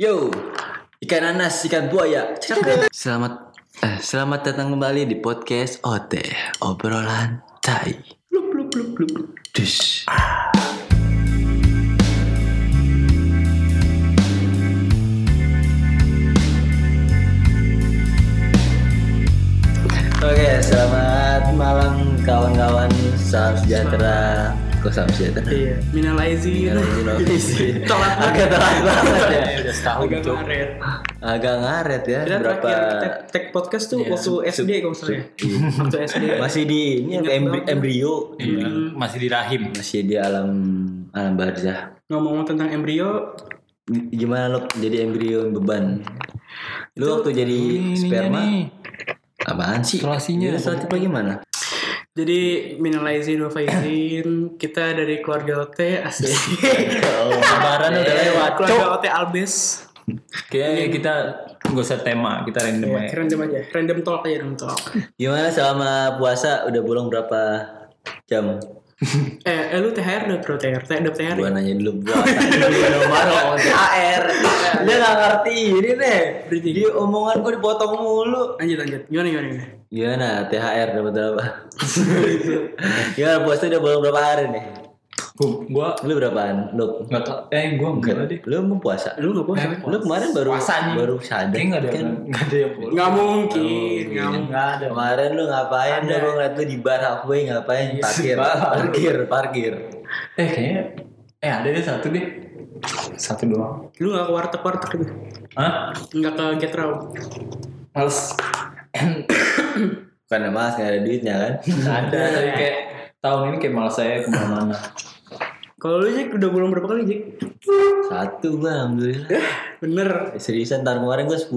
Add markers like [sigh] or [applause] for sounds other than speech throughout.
Yo, ikan nanas, ikan buaya. Selamat eh, selamat datang kembali di podcast OT obrolan tai. Blup, blup, blup, blup. Dus. Oke, selamat malam kawan-kawan. Salam sejahtera. Kok salam sejahtera? Iya, minal aizin. Telat Agak telat banget ya. udah setahun Agak ngaret. Agak ngaret ya. Kita Berapa? terakhir tag podcast tuh Iya, waktu SD kalau nggak salah ya. Waktu SD. Masih di ini embri- embrio. Iya, masih di rahim. Masih di alam alam barzah. Ngomong tentang embrio, Gimana lo jadi embrio beban? Lu waktu jadi sperma apaan sih? Isolasinya. Selanjutnya gimana? Jadi minal aizin faizin, kita dari keluarga OT asik. Lebaran udah lewat. keluarga OT Albes. Kayaknya kita nggak usah tema, kita random Ya, aja. random aja, random talk aja random talk. Gimana selama puasa udah bolong berapa jam? Eh, eh lu THR udah bro THR, THR udah THR. Gua ya? nanya dulu puasa dulu baru ngomong THR. Dia gak ngerti ini nih. Bridging. Di omongan gua dipotong mulu. Lanjut lanjut, gimana gimana gimana? Gimana THR dapat berapa? [laughs] Gimana puasa udah bolong berapa hari nih? Gua, gua Lu berapaan? Lu? nggak tau. Eh, gua enggak deh. Lu mau puasa? Lu nggak puasa? Eh, kan? Lu kemarin baru Puasa nih. baru sadar Kayaknya nggak ada, kan? nggak ada yang boleh. Nggak mungkin, nggak mungkin. Ada. Kemarin lu ngapain? Ada. Lu gua ngeliat lu di bar halfway ngapain? Iya, Parkir, parkir, parkir. Eh, kayaknya eh ada deh satu deh. Satu doang. Lu nggak ke warteg warteg gitu? Hah? Nggak ke get round? Males. [coughs] Bukan mas nggak ada duitnya kan? ada tapi [laughs] kayak tahun ini kayak malas saya ke mana-mana. Kalau lu Jack udah belum berapa kali Jack? Satu gua alhamdulillah. Bener. Seriusan tahun kemarin gua 10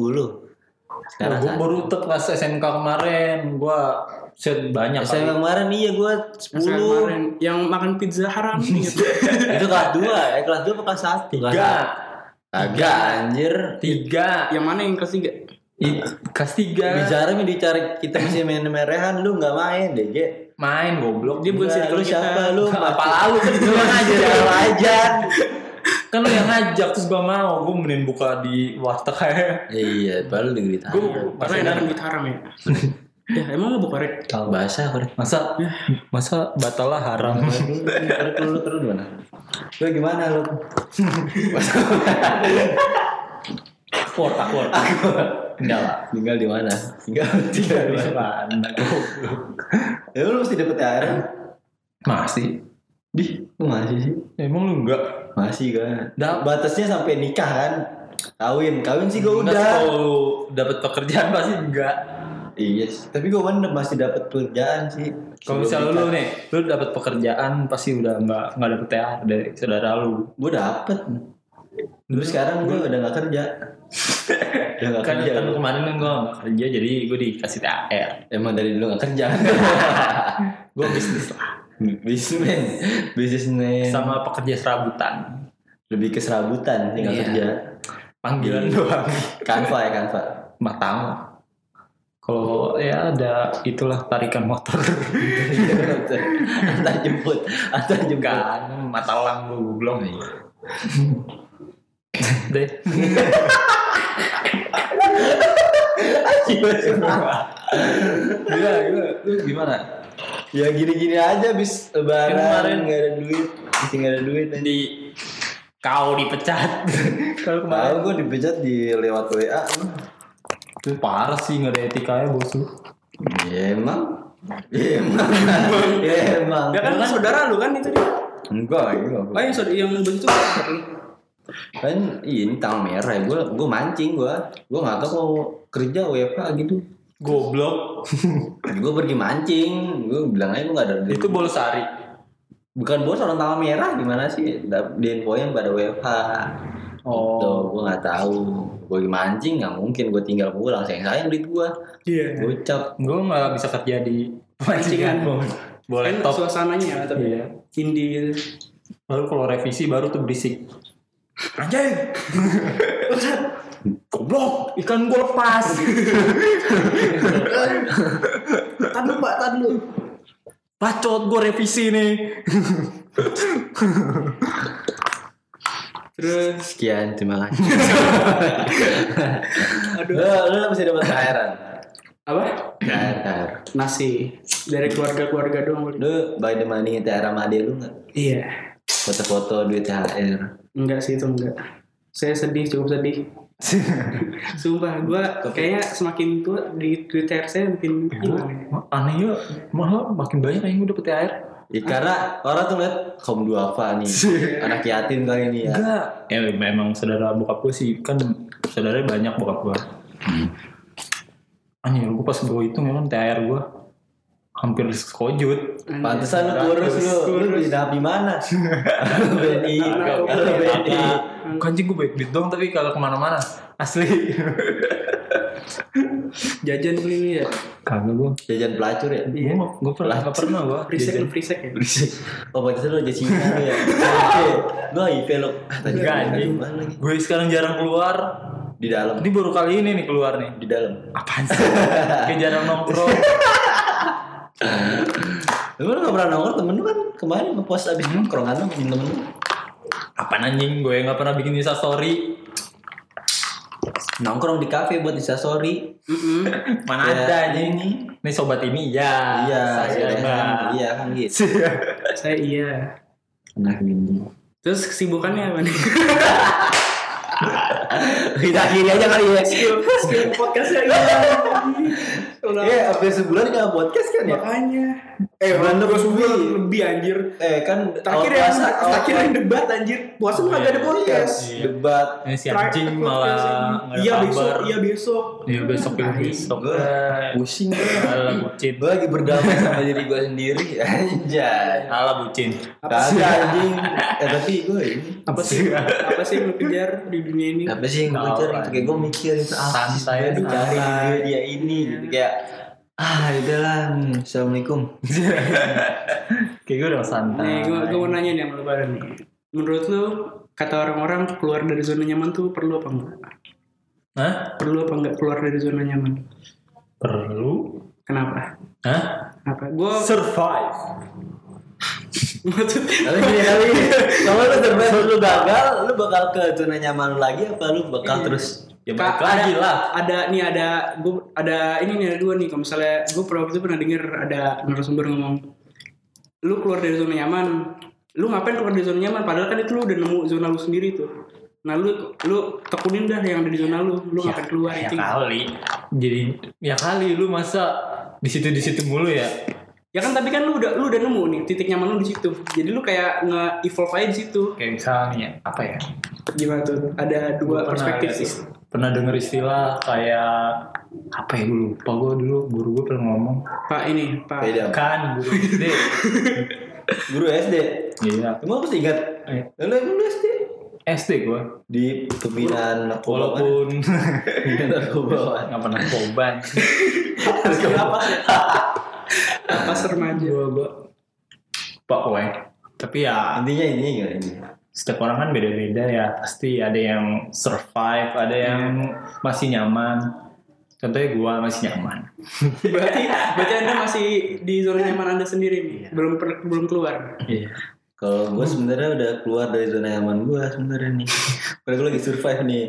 Sekarang gue satu. baru tet pas SMK kemarin, gua set banyak SMA kali. kemarin iya gua 10 kemarin yang makan pizza haram [laughs] gitu. Itu kelas 2 ya kelas 2 apa kelas 1? Tiga, Agak anjir tiga, yang mana yang kelas tiga? I, kelas tiga. Bicara nih dicari kita masih main merehan lu nggak main deh Ge. main goblok Dia bukan circle lu kita. siapa lu? apa lalu kan [laughs] Lu aja ngajak aja. kan lu yang ngajak terus gua mau gua mending buka di warteg aja Iya, baru di Grit gua Karena duit haram ya. ya emang mau buka rek? Bahasa korek. masa masa batalah haram Korek lu terus di mana? Lu gimana lu? [laughs] [laughs] Akor, akor. Enggak lah. Tinggal di mana? Tinggal [laughs] tinggal di mana? [laughs] Ya lu mesti dapet THR. Masih. Di, lu masih sih? Emang lu enggak? Masih kan. Dap- Batasnya sampai nikah kan? Kawin, kawin sih gue udah. Kalau lu dapat pekerjaan [laughs] pasti enggak. Iya, sih. tapi gue kan masih dapat pekerjaan sih. Kalau misalnya lu nih, lu dapat pekerjaan pasti udah enggak enggak dapet THR dari saudara lu. gue dapet. Terus sekarang gue udah gak kerja. udah gak Kan, kerja. kan kemarin kan enggak kerja jadi gua dikasih THR. Emang dari dulu gak kerja. [laughs] Gua bisnis lah. Bisnismen, bisnismen. Sama pekerja serabutan. Lebih ke serabutan, tinggal Iya. kerja. Panggilan doang. Kanva ya Kanva. Matang. Kalau ya ada itulah tarikan motor. [laughs] antar jemput, antar jemput. kan matalang gua goblok nih. [laughs] Deh. Gila, gila. Lu gimana? Ya gini-gini aja bis lebaran Kemarin. nggak ada duit, masih nggak ada duit. di kau dipecat. Kalau kemarin gue dipecat di lewat WA. Itu parah sih nggak ada etikanya bos lu. Ya emang. Ya emang. [laughs] Ya emang. Ya kan saudara lu kan itu dia. Enggak, enggak. Oh yang saudara yang begitu saudara Kan ini tang merah ya. Gue gue mancing gue. Gue nggak tahu mau kerja WFH gitu. Goblok. [laughs] gue pergi mancing. Gue bilang aja gue nggak ada. Itu bolsari. bukan bos orang tanggal merah gimana sih? Dap- Di infonya pada WFH. Oh. Tuh, gue nggak tahu. Gue mancing nggak mungkin gue tinggal pulang. Sayang sayang duit gue. Iya. Gocap. Gue nggak bisa kerja di pemancingan. Boleh Kan top. suasananya tapi Iya. indie gitu. Baru kalau revisi baru tuh berisik. Anjing. Goblok, ikan gue lepas. Tadi lu pak, tadi lu. Bacot gue revisi nih. Terus Sekian, terima kasih. aduh lu, lu masih dapat THR -an? apa? THR. Nasi dari keluarga-keluarga doang. Bang. Lu by the money sama adek lu nggak? Iya. Foto-foto duit THR. Enggak sih itu enggak. Saya sedih cukup sedih. [laughs] Sumpah gue kayaknya semakin tua di Twitter saya makin hilang. Aneh ya, malah makin banyak yang udah dapet THR. Ya, karena orang tuh lihat kaum duafa nih, [laughs] anak yatim kali ini ya. Enggak. Ya memang saudara bokap gue sih kan saudaranya banyak bokap gue. Anjir gue pas gue hitung emang THR gue hampir sekojut. Pantesan lu kurus lu, lu di di mana? [laughs] BNI, kalau BNI. Kanjing gue baik duit dong tapi kalau ke mana-mana asli. [laughs] Jajan beli ini ya. Kagak gue. Jajan pelacur ya? Gue gue pernah gak pernah gue. Frisek lu frisek ya. Oh, pantesan lu jadi Cina lu ya. [laughs] Gue HIV. Ah, tadi? Gue sekarang jarang keluar. Di dalam. Ini baru kali ini nih keluar nih. Di dalam. Apaan sih? Kayak jarang nongkrong. [laughs] Lu gak pernah nongkrong temen lu kan kemarin ngepost abis nongkrongan lu bikin temen lu. Apaan anjing? Gue gak pernah bikin Insta story. Nongkrong di kafe buat instastory. Mm-mm. [laughs] Mana Ya, ada anjing? ini. Nih sobat ini ya. Iya, saya iya, iya kan gitu. [laughs] Saya iya. Nah gini. Terus kesibukannya apa nih? Kita akhiri aja kali ya. Skill podcastnya iya. Iya, hampir sebulan nggak podcast kan ya? Makanya. Eh, Bulan dua lebih. sebulan lebih anjir. Eh kan Terakhir yang puasa, terakhir yang debat anjir. Puasa mah kagak ada podcast. Iya, debat. Ini si anjing malah ada Iya besok, iya besok. Iya besok ya besok. Gue pusing gue. Alah bucin. Gue lagi berdamai sama diri gue sendiri. [laughs] Anjay. Alah bucin. Kagak anjing. Eh tapi gue ini. Apa sih? apa sih yang lu kejar di dunia ini? Apa sih yang Tahu, cari? Kayak gue mikir itu apa sih Santai, dicari dia ini gitu kayak ah udahlah hmm, assalamualaikum [laughs] Kayak gue udah santai. Nih, gue gue mau nanya nih sama lu pada nih. Menurut lu kata orang-orang keluar dari zona nyaman tuh perlu apa enggak? Hah? Perlu apa enggak keluar dari zona nyaman? Perlu? Kenapa? Hah? Apa? Gue Survive. maksud tapi gini tapi gini, [laughs] kalau lu survive lu gagal lu bakal ke zona nyaman lu lagi apa lu bakal Iya. terus Ya Kak, balik lagi ada, lah. Ada nih ada gue ada ini nih ada dua nih. Kalau misalnya gue pernah itu pernah denger ada narasumber ngomong, lu keluar dari zona nyaman, lu ngapain keluar dari zona nyaman? Padahal kan itu lu udah nemu zona lu sendiri tuh. Nah lu lu tekunin dah yang ada di zona lu, lu ngapain keluar Ya itu? kali. Jadi ya kali lu masa di situ di situ mulu ya. Ya kan tapi kan lu udah lu udah nemu nih titik nyaman lu di situ. Jadi lu kayak nge-evolve aja di situ. Kayak misalnya apa ya? Gimana tuh? Ada dua Gua perspektif sih. Pernah denger istilah kayak apa ya gue lupa gue dulu guru gue pernah ngomong. Pak ini, Pak. beda. Kan guru SD [laughs] guru SD iya. Emang apa sih ingat? Eh, lu emang lu SD SD gue di pembinaan narkoba walaupun [laughs] narkoba. Nggak pernah coba Apa sih? Apa remaja? gue gue pak gue tapi ya intinya intinya gimana ini setiap orang kan beda-beda ya. Pasti ada yang survive ada yang masih nyaman. Contohnya gue masih nyaman. [laughs] Berarti berarti anda masih di zona nyaman anda sendiri nih? Belum per- belum keluar? Iya. Kalau gue sebenarnya udah keluar dari zona nyaman gue sebenarnya nih. [laughs] Karena gue lagi survive nih.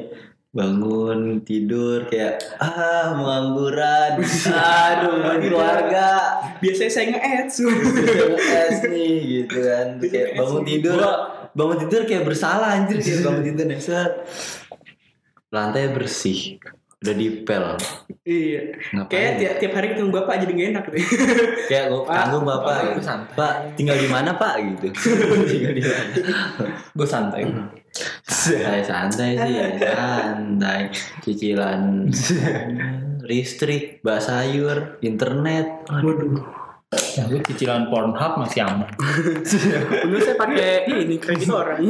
Bangun tidur kayak ah pengangguran [laughs] aduh bagi keluarga. Biasanya saya nge-ads. Es nih gitu kan. Kayak bangun tidur bangun tidur kayak bersalah anjir kayak bangun [laughs] tidur nih set. Lantai bersih udah dipel. Iya. Ngapain? kayak tiap, tiap hari ketemu bapak jadi gak enak deh [laughs] kayak gue tanggung bapak gitu. santai. pak tinggal di mana pak? Gitu. [laughs] Tinggal di mana? Gue santai. Santai santai sih santai. Cicilan listrik bak sayur internet. Waduh ya gue cicilan Pornhub masih aman. [laughs] Dulu saya pakai ini kredit orang. [laughs]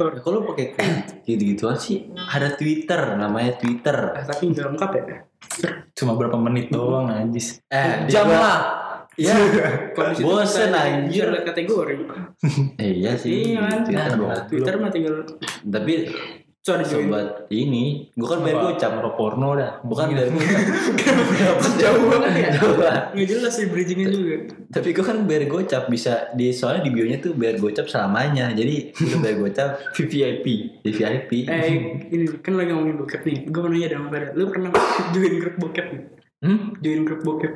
Ya, kalau pakai gitu gituan sih? Ada Twitter namanya Twitter. Eh, tapi nggak lengkap ya? Cuma berapa menit doang anjis. Eh, jam di gua- lah. Iya, [laughs] bosen anjir. kategori. Eh, iya sih. iya kan. Twitter mah tinggal Tapi Juga. sobat ini gue kan bayar gocap Camro porno dah. bukan bayar gocap [laughs] Jauh banget ya. Jauh. Nggak jelas sih bridgingnya juga. tapi gue kan bayar gocap bisa di soalnya di bio nya tuh bayar gocap selamanya jadi udah bayar gocap [laughs] VVIP. di VIP Eh, ini kan lagi ngomongin bokep nih. Gue mau nanya dong pada. Lu pernah [laughs] join grup bokep nih? Hmm? Join grup bokep?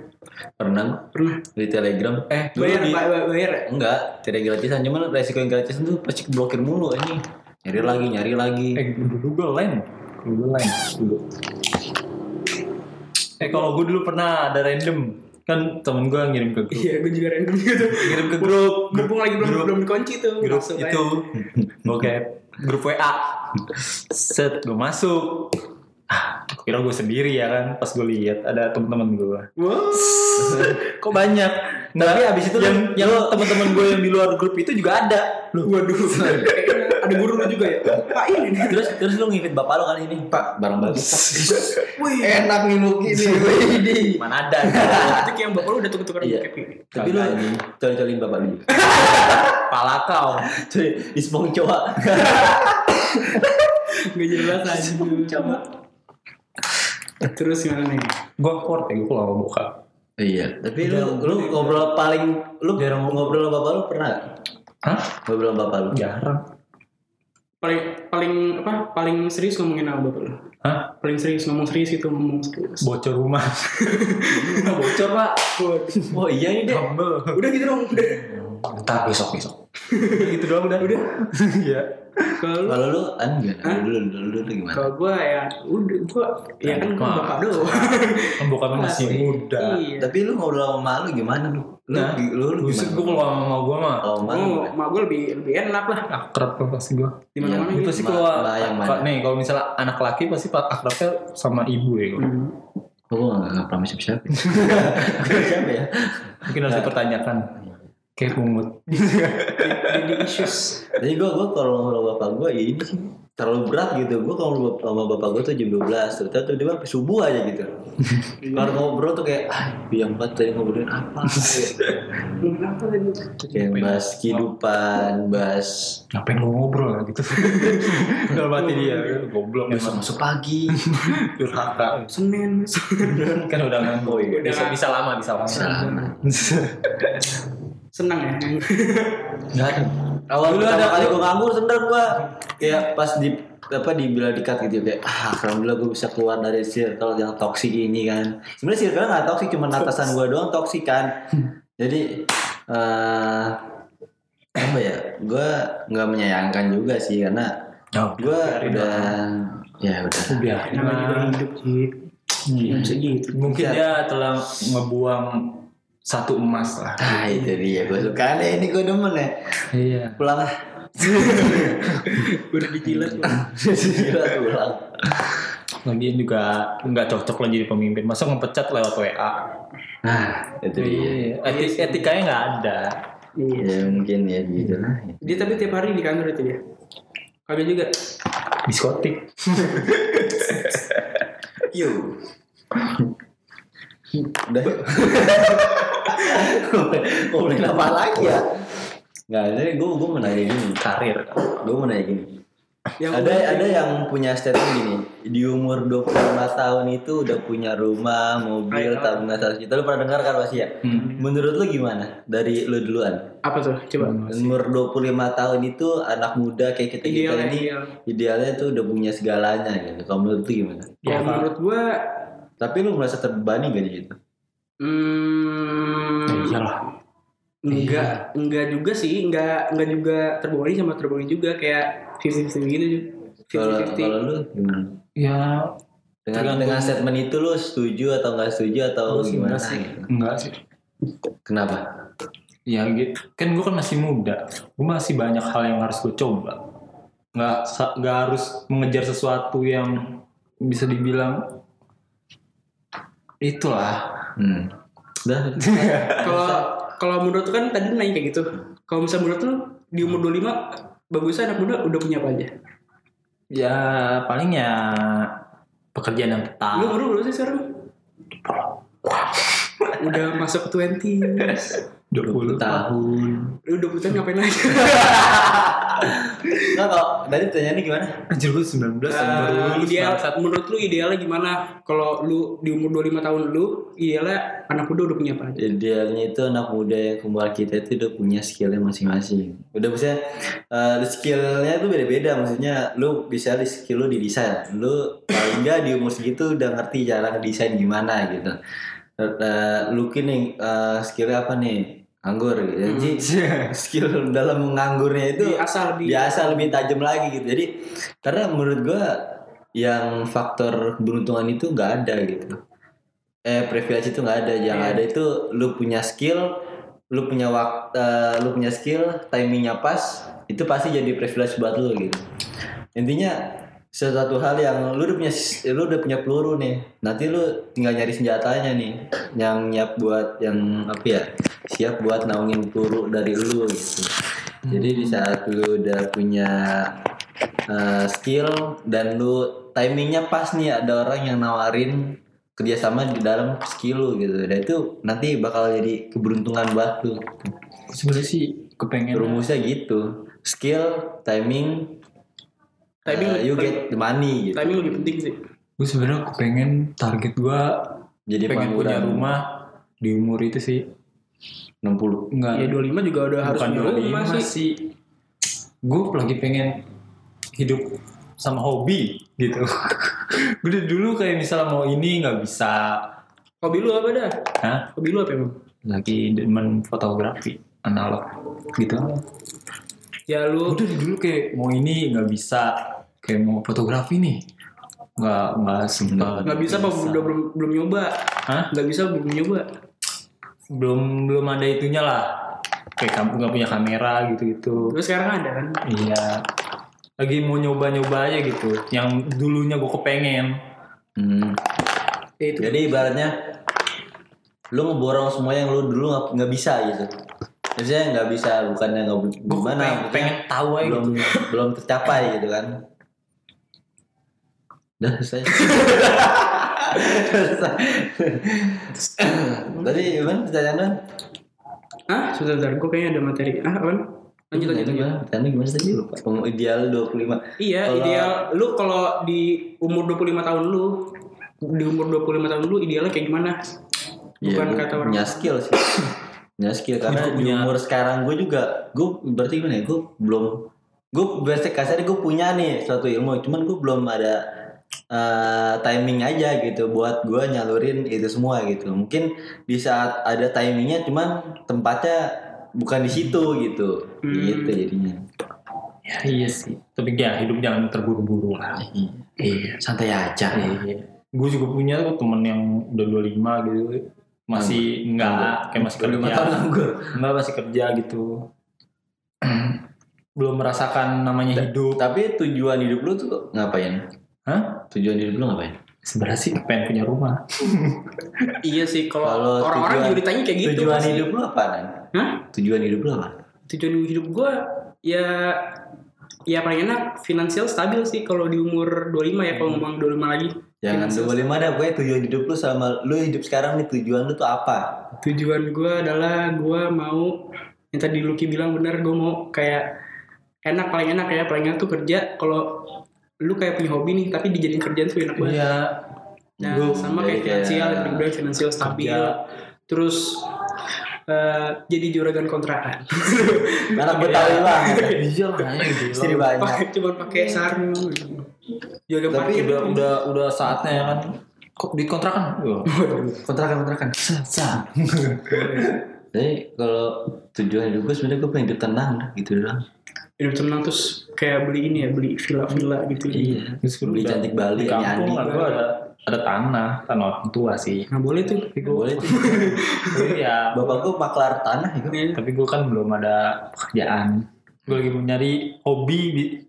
pernah Pernah. di telegram Eh, Bayar, di- ba- ba- bayar ya? enggak tidak gratisan cuman resiko yang gratisan tuh pasti blokir mulu ini nyari lagi nyari lagi eh dulu gue lain. Dulu lain dulu. Eh kalau gue dulu pernah ada random kan temen gue ngirim ke grup. Iya, gue juga random gitu. Ngirim ke grup. Mumpung lagi belum Grup. belum dikunci tuh. grup Masuk itu oke [laughs] grup WA set gue masuk ah kira gue sendiri ya kan pas gue lihat ada teman-teman gue Wow. [laughs] kok banyak nah, Tapi abis itu yang yang teman-teman gue yang di luar grup itu juga ada Waduh. [laughs] Ada guru lu juga ya. Pak ini nih. terus terus lu ngivit bapak lu kan ini pak barang bagus Wih. enak nih lu gini ini mana ada [laughs] Itu kayak yang bapak lu udah tuker-tuker Iya. bokep nih. tapi lu colin-colin bapak lu juga [laughs] pala kau Cuy, di spong cowok [laughs] Gak jelas aja. coba Terus gimana nih? gue kuat ya gue kalau mau buka iya tapi lu lu ngobrol paling lu Jarang ngobrol sama bapak lu pernah nggak? hah ngobrol sama bapak lu jarang Paling paling apa? Paling serius ngomongin apa bapak hah Paling serius ngomong serius itu ngomong serius. bocor rumah [laughs] bocor pak oh iya ini deh. Udah gitu dong. Udah. [laughs] Ntar besok besok [laughs] gitu doang udah udah [laughs] iya Kalau lu kalau lu an gimana dulu dulu dulu, gimana kalau gua ya udah gua ya kan gua Mah. bapak doang. [laughs] kan bukan masih muda Iya. tapi lu ngobrol sama mak lu gimana lu lu Nah, lu, lu gimana gue kalau sama gue mah oh gua lebih lebih enak lah. akrab tuh pasti gue Di mana-mana Iya, gitu. pasti Ma- kalau ma yang mana? Kak, nih kalau misalnya anak laki pasti pak akrabnya sama ibu ya kalau. Hmm. Oh, gue gak ngapal sama siapa-siapa Gue siapa ya? mungkin harus dipertanyakan kayak pungut [laughs] Jadi issues. Jadi gue gue kalau ngobrol sama bapak gue ya ini sih terlalu berat gitu. Gue kalau ngobrol sama bapak gue tuh jam 12 tuh. Terus tiba sampai subuh aja gitu. [laughs] Kalau ngobrol tuh kayak ah biang banget tadi ngobrolin apa? Kayak bahas kehidupan, bahas ngapain lu ngobrol lah gitu [laughs] udah mati dia goblok besok emang masuk pagi. durhaka Senin. kan udah nganggur ya. Bisa bisa lama bisa lama. Senang ya. nggak ada. Awal Dulu ada- kali gue nganggur seneng gue kayak pas di apa dibilang dikat gitu kayak ah alhamdulillah gue bisa keluar dari circle yang toksik ini kan. Sebenarnya circle nggak toksik cuma atasan gue doang toksik kan. [laughs] Jadi eh apa ya gue nggak menyayangkan juga sih karena Oh, gue udah ya udah. Biarin Namanya juga hidup sih. Iya. Gitu. mungkin dia telah ngebuang satu emas lah [laughs] ah itu dia gue suka deh ini gue demen ya iya pulang ah [laughs] Udah dijilat. Gila, [laughs] pulang lagian juga nggak cocok lah jadi pemimpin masa ngepecat lewat WA nah itu dia Iya, Eti- etikanya nggak ada. Iya. ya mungkin ya gitu lah Dia tapi tiap hari di kantor itu dia. Kagak juga. Diskotik. Yuk. Udah. [laughs] Ngomongin apa lagi ya? Nggak, jadi gue gue mau nanya gini. Karir. Gue mau nanya gini. Yang ada ada yang punya statement gini. Di umur 25 tahun itu udah punya rumah, mobil, tabungan 100 juta. Lu pernah dengar kan pasti ya? Hmm. Menurut lu gimana? Dari lu duluan. apa tuh? Coba. Umur 25 tahun itu anak muda kayak kita kita Idealnya ini ideal. idealnya tuh udah punya segalanya gitu. Kalau menurut lu gimana? Ya, menurut gua Tapi lu merasa terbebani gak di situ? Hmm, Ya iyalah. enggak enggak juga sih enggak enggak juga terbebani sama terbebani juga kayak 50-50 gitu Kalau 50-50 kalau lu gimana? Ya Dengan dengan statement itu lu setuju atau nggak setuju atau sih gimana? enggak sih. gitu? Enggak sih. Kenapa? Ya gitu. Kan gue kan masih muda. Gue masih banyak hal yang harus gue coba. Nggak, nggak harus mengejar sesuatu yang bisa dibilang itulah. Hmm. Udah. [laughs] kalau kalau menurut kan tadi nanya kayak gitu kalau misalnya menurut lu di umur 25 bagusnya anak muda udah punya apa aja Ya paling ya pekerjaan yang lu tetap. lu berapa sih sekarang udah masuk 20 [laughs] 20 tahun. Lu 20 tahun ngapain aja? [laughs] Nah, kalau tadi pertanyaannya gimana? Anjir gue 19 tahun baru lulus ideal bangsat. menurut lu idealnya gimana? Kalau lu di umur 25 tahun lu, idealnya anak muda udah punya apa aja? Idealnya itu anak muda yang kembar kita itu udah punya skillnya masing-masing. Udah maksudnya eh, skillnya tuh beda-beda. Maksudnya lu bisa di skill lu di desain. Lu paling nggak di umur segitu udah ngerti cara desain gimana gitu. Eh, lu kini eh, skillnya apa nih? Anggur gitu. Jadi [laughs] skill dalam menganggurnya itu Di asal lebih. biasa lebih tajam lagi gitu. Jadi karena menurut gua yang faktor keberuntungan itu nggak ada gitu. Eh privilege itu nggak ada. Yang Iya. ada itu lu punya skill lu punya waktu lu punya skill timingnya pas itu pasti jadi privilege buat lu gitu. Intinya sesuatu hal yang lu udah punya lu udah punya peluru nih. Nanti lu tinggal nyari senjatanya nih yang nyiap buat yang apa ya siap buat naungin peluru dari lu gitu. Jadi di saat lu udah punya uh, skill dan lu timingnya pas nih ada orang yang nawarin kerjasama di dalam skill lu gitu. Dan itu nanti bakal jadi keberuntungan buat lu. Sebenarnya sih kepengen rumusnya gitu. Skill timing Timing uh, you get the money gitu timing lebih penting sih. gue sebenarnya kepengen target gue jadi pengen punya rumah di umur itu sih 60 enggak Ya 25 juga udah harus punya rumah 25 sih. sih gue lagi pengen hidup sama hobi gitu [laughs] gue dari dulu kayak misalnya mau ini nggak bisa Hobi lu apa dah? Hah? Hobi lu apa emang? lagi demen fotografi analog gitu Ya lu udah dulu kayak mau ini nggak bisa kayak mau fotografi nih nggak nggak sempat nggak bisa apa udah belum belum nyoba? Hah? Nggak bisa belum nyoba. belum belum ada itunya lah kayak kamu nggak punya kamera gitu gitu Terus sekarang ada kan? iya lagi mau nyoba nyoba aja gitu yang dulunya gue kepengen hmm. Itu. jadi ibaratnya lu ngeborong semua yang lu dulu nggak- nggak bisa gitu Maksudnya nggak bisa bukannya nggak gimana pengen, pengen tahu aja belum gitu [laughs] belum tercapai gitu kan Udah selesai [laughs] Tadi gimana pertanyaan lu? Hah? Sebentar, sebentar. Gue kayaknya ada materi. Ah, apaan? Lanjut, lanjut, lanjut. Gimana? Pertanyaan gimana tadi lupa Ideal 25 Iya, Kalau- ideal lu kalau di umur 25 tahun lu di umur 25 tahun lu idealnya kayak gimana? Ya, Bukan gua kata orang. punya skill sih punya skill karena di punya- umur sekarang gue juga gue berarti gimana ya gue belum gue biasa kasarnya gue punya nih suatu ilmu cuman gue belum ada eh, timing aja gitu buat gue nyalurin itu semua gitu. Mungkin di saat ada timingnya cuman tempatnya bukan di situ gitu. Hmm. gitu jadinya. Ya iya sih. Tapi ya hidup jangan terburu-buru lah. Iya santai aja. Iya. Gue juga punya tuh temen yang udah 25 gitu masih enggak kayak masih 25 kerja tahun nganggur enggak masih kerja gitu [clears throat] belum merasakan namanya hidup tapi tujuan hidup lu tuh ngapain Hah? tujuan hidup lu ngapain sebenarnya sih pengen punya rumah [laughs] Iya sih, kalau Kalau orang-orang juga ditanya kayak gitu. tujuan pasti. hidup lu apa Nan? Hah? tujuan hidup lu apa Tujuan hidup gue ya ya paling enak finansial stabil sih kalau di umur 25 ya kalau ngomong 25 lagi. Jangan dua lima dah, gue tujuan hidup lu sama lu hidup sekarang nih tujuan lu tuh apa? Tujuan gue adalah gue mau yang tadi Lucky bilang benar gue mau kayak enak paling enak ya paling enak tuh kerja kalau lu kayak punya hobi nih tapi dijadiin kerjaan tuh enak banget. iya Nah, Gua sama kayak finansial, kayak- yang finansial stabil. Kerja. Terus eh, jadi juragan kontrakan. Anak Betawi banget. [laughs] iya lah Istri banyak. cuma pakai sarung. Juragan Tapi parkir udah udah udah saatnya ya kan kok dikontrakan. Kontrakan kontrakan. Jadi kalau tujuan hidup gue sebenarnya gue pengen hidup tenang gitu doang. hidup tenang terus kayak beli ini ya beli villa-villa gitu. Iya. Terus Beli udah- cantik Bali di ya kampung Andi. kan gua ada ada tanah tanah orang tua sih Nggak boleh tuh. tapi Gak gue boleh tuh. [laughs] ya Bapak gue maklar tanah ya. Iya. tapi gue kan belum ada pekerjaan gue lagi mau nyari hobi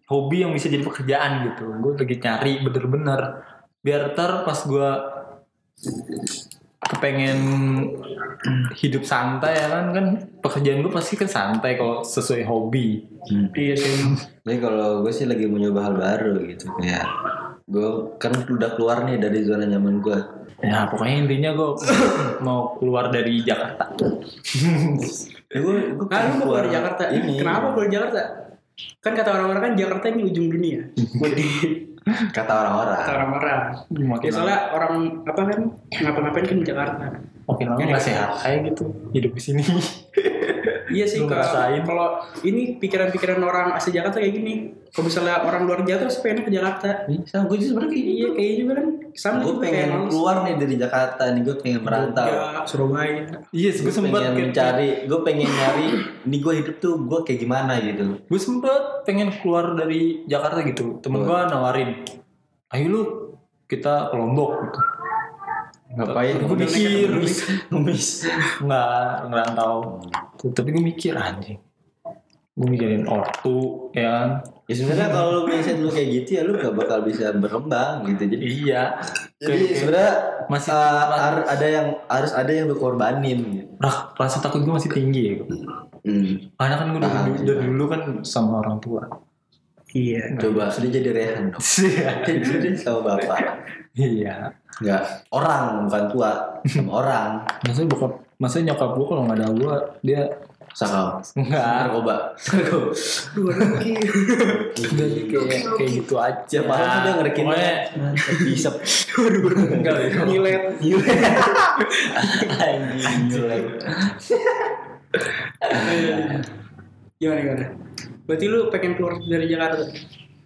hobi yang bisa jadi pekerjaan gitu gue lagi cari bener-bener biar ntar pas gue kepengen hidup santai ya kan kan pekerjaan gue pasti kan santai kalau sesuai hobi Hmm. Iya sih. [laughs] Jadi kalau gue sih lagi mau nyoba hal baru gitu kayak gue kan udah keluar nih dari zona nyaman gue Ya pokoknya intinya gue [laughs] mau keluar dari Jakarta. [laughs] ya gue gue Nah, lu mau keluar Jakarta. ini Kenapa keluar Jakarta? Kan kata orang-orang kan Jakarta ini ujung dunia. [laughs] Kata orang-orang kata orang-orang. Ya soalnya orang apa kan ngapa-ngapain kan di Jakarta. makin lama nggak sehat kayak gitu hidup di sini. [laughs] Iya sih kalau ngerasain? kalau ini pikiran-pikiran orang asli Jakarta kayak gini. Kalau misalnya orang luar Jakarta pasti pengen ke Jakarta. Sama gue juga sebenarnya kayak Iya kayak juga kan sama gue pengen keluar nih dari Jakarta nih gue pengen merantau Surabaya. Iya, gue gue sempet pengen mencari gue pengen nyari ini gue hidup tuh gue kayak gimana gitu gue sempet pengen keluar dari Jakarta gitu. Temen gue nawarin, ayo lu kita ke Lombok gitu. ngapain Gue mikir, ngemis ngemis nggak ngerantau. Tapi gue mikir anjing. Gue mikirin ortu, ya kan? ya sebenarnya kalau lu mindset lu kayak gitu ya lu gak bakal bisa berkembang gitu jadi Iya. jadi sebenarnya masih uh, har- ada yang harus ada yang lu korbanin gitu. Ra- rasa takut gue masih tinggi ya. Hmm. Karena kan gue dari, Paham dulu- dulu kan sama orang tua. Iya. coba sudah jadi rehan dong [laughs] jadi sama bapak iya. nggak orang bukan tua sama orang Maksudnya bokap, maksudnya nyokap gue kalau nggak ada gue, dia sakau enggak. narkoba Dua lagi. Udah kayak kayak gitu aja. Siapa tahu dia ngerekin Pokoknya bisa enggak ya. Nyilet. anjing jelek Gimana gimana? Berarti lu pengen keluar dari Jakarta?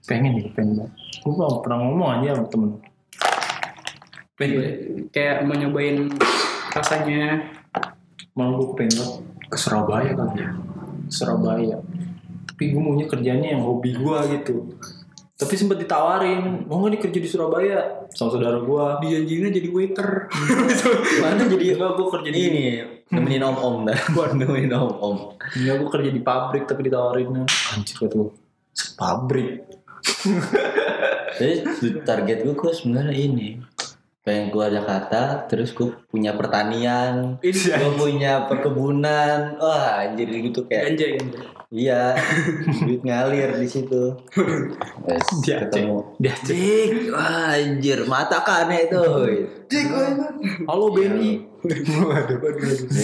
Pengen nih, pengen. Gue mau pernah ngomong aja sama temen. Pengen. Kayak mau nyobain rasanya Malah gue pengen banget ke Surabaya kali ya. Surabaya. Tapi gue maunya kerjanya yang hobi gue gitu. Tapi sempat ditawarin, mau nggak nih kerja di Surabaya sama saudara gue. dijanjinya jadi waiter. [laughs] mana jadi Enggak, gue kerja di ini nemenin om om dah [laughs] buat nemenin om om Enggak, gue kerja di pabrik tapi ditawarinnya. Anjir gue. Pabrik. [laughs] jadi target gue gue sebenarnya ini pengen keluar Jakarta terus gue punya pertanian Ini gue punya perkebunan. Wah anjir gitu kayak ganja ganja. iya duit ngalir di situ. [laughs] Dia ketemu. Dia Dik, wah anjir mata kane itu Dik, Halo Benny.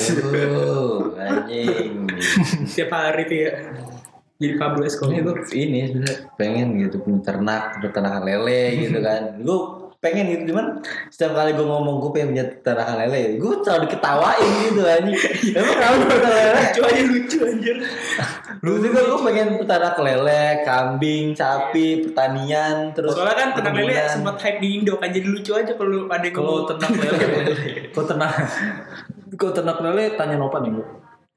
Waduh, anjing. Tiap hari tuh ya. Jadi Pablo Escobar. ini gue ini sebenarnya pengen gitu punya ternak peternakan lele gitu kan. Gue pengen gitu cuman setiap kali gue ngomong gue pengen punya peternakan lele gue selalu diketawain gitu anjing emang kamu peternak lele Lucu aja lucu anjir. lu juga gue pengen peternak lele kambing sapi pertanian terus Soalnya kan ternak lele sempat hype di Indo kan jadi lucu aja kalau ada yang Kalau ternak lele, kalau ternak, kalau ternak lele tanya Nopan nih, Bu.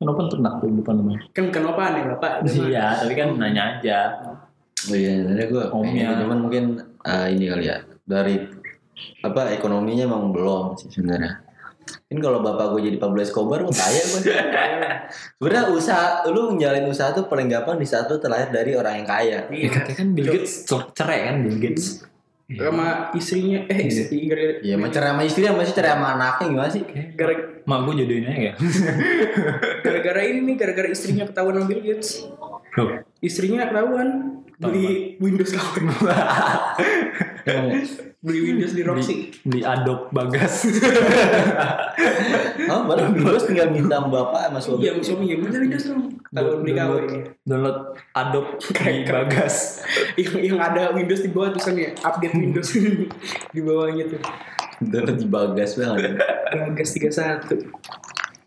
Nopan ternak tuh depan rumah. kan bukan apa nih bapak. [laughs] Iya, tapi kan nanya aja. oh iya sebenarnya gue Omnya. cuman mungkin ah, ini kali ya dari apa ekonominya emang belum sih sebenarnya. Ini kalau bapak gue jadi Pablo Escobar gue kaya gue sebenarnya usaha lu menjalin usaha tuh paling gampang di saat lu terlahir dari orang yang kaya. Ya katanya kan Bill Gates cer- cerai kan Bill Gates. sama istrinya eh istri gara ya mau cerai sama istri sama sih cerai sama anaknya gimana sih? Gara Mak gue jodohin aja ya. [laughs] gara-gara ini nih gara-gara istrinya ketahuan sama Bill Gates. Loh, istrinya ketahuan beli Windows lawan [laughs] beli Windows di Roxy. Di Adobe Bagas. [laughs] oh baru terus tinggal minta bapak sama suami. Iya suami. Ya minta Windows dong. Kalau beli KW Download Adobe di Bagas. [laughs] yang, yang ada Windows di bawah tulisannya update Windows. Di bawahnya tuh. Udah di bagas banget Bagas 31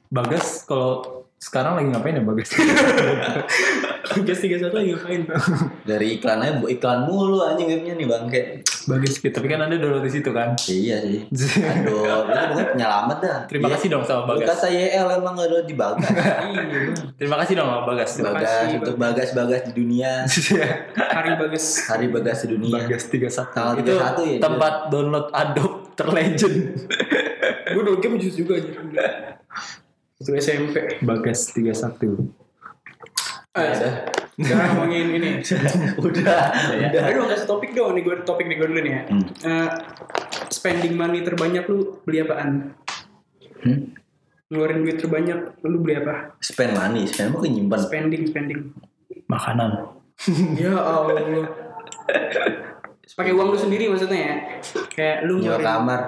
Bagas kalau sekarang lagi ngapain ya Bagas? Bagas 31 lagi ngapain [laughs] dari iklannya bu iklan mulu anjing webnya nih bangke Bagas gitu. Tapi kan ada download di situ kan. iya sih [laughs] aduh itu pokoknya penyelamat dah Terima Iya. kasih dong sama Bagas. kata YL emang gak ada di bagas [laughs] iya Terima kasih dong sama Bagas. Terima bagas kasih, untuk bagas bagas di dunia hari Bagas hari bagas di dunia Bagas 31. Tanggal itu 31 ya, tempat download Adobe terlegend. gue udah game jus juga aja Waktu SMP Bagas 31. Ah, udah Sekarang ngomongin ini [laughs] udah Ya. udah Aduh kasih topik dong nih gue topik nih gue dulu nih ya Hmm. Eh, Spending money terbanyak lu beli apaan? Hmm? Ngeluarin duit terbanyak lu beli apa? spend money spend mau nyimpan Spending, spending Makanan. [laughs] Ya Allah pakai uang lu sendiri maksudnya ya kayak lu nyewa ngeluarin kamar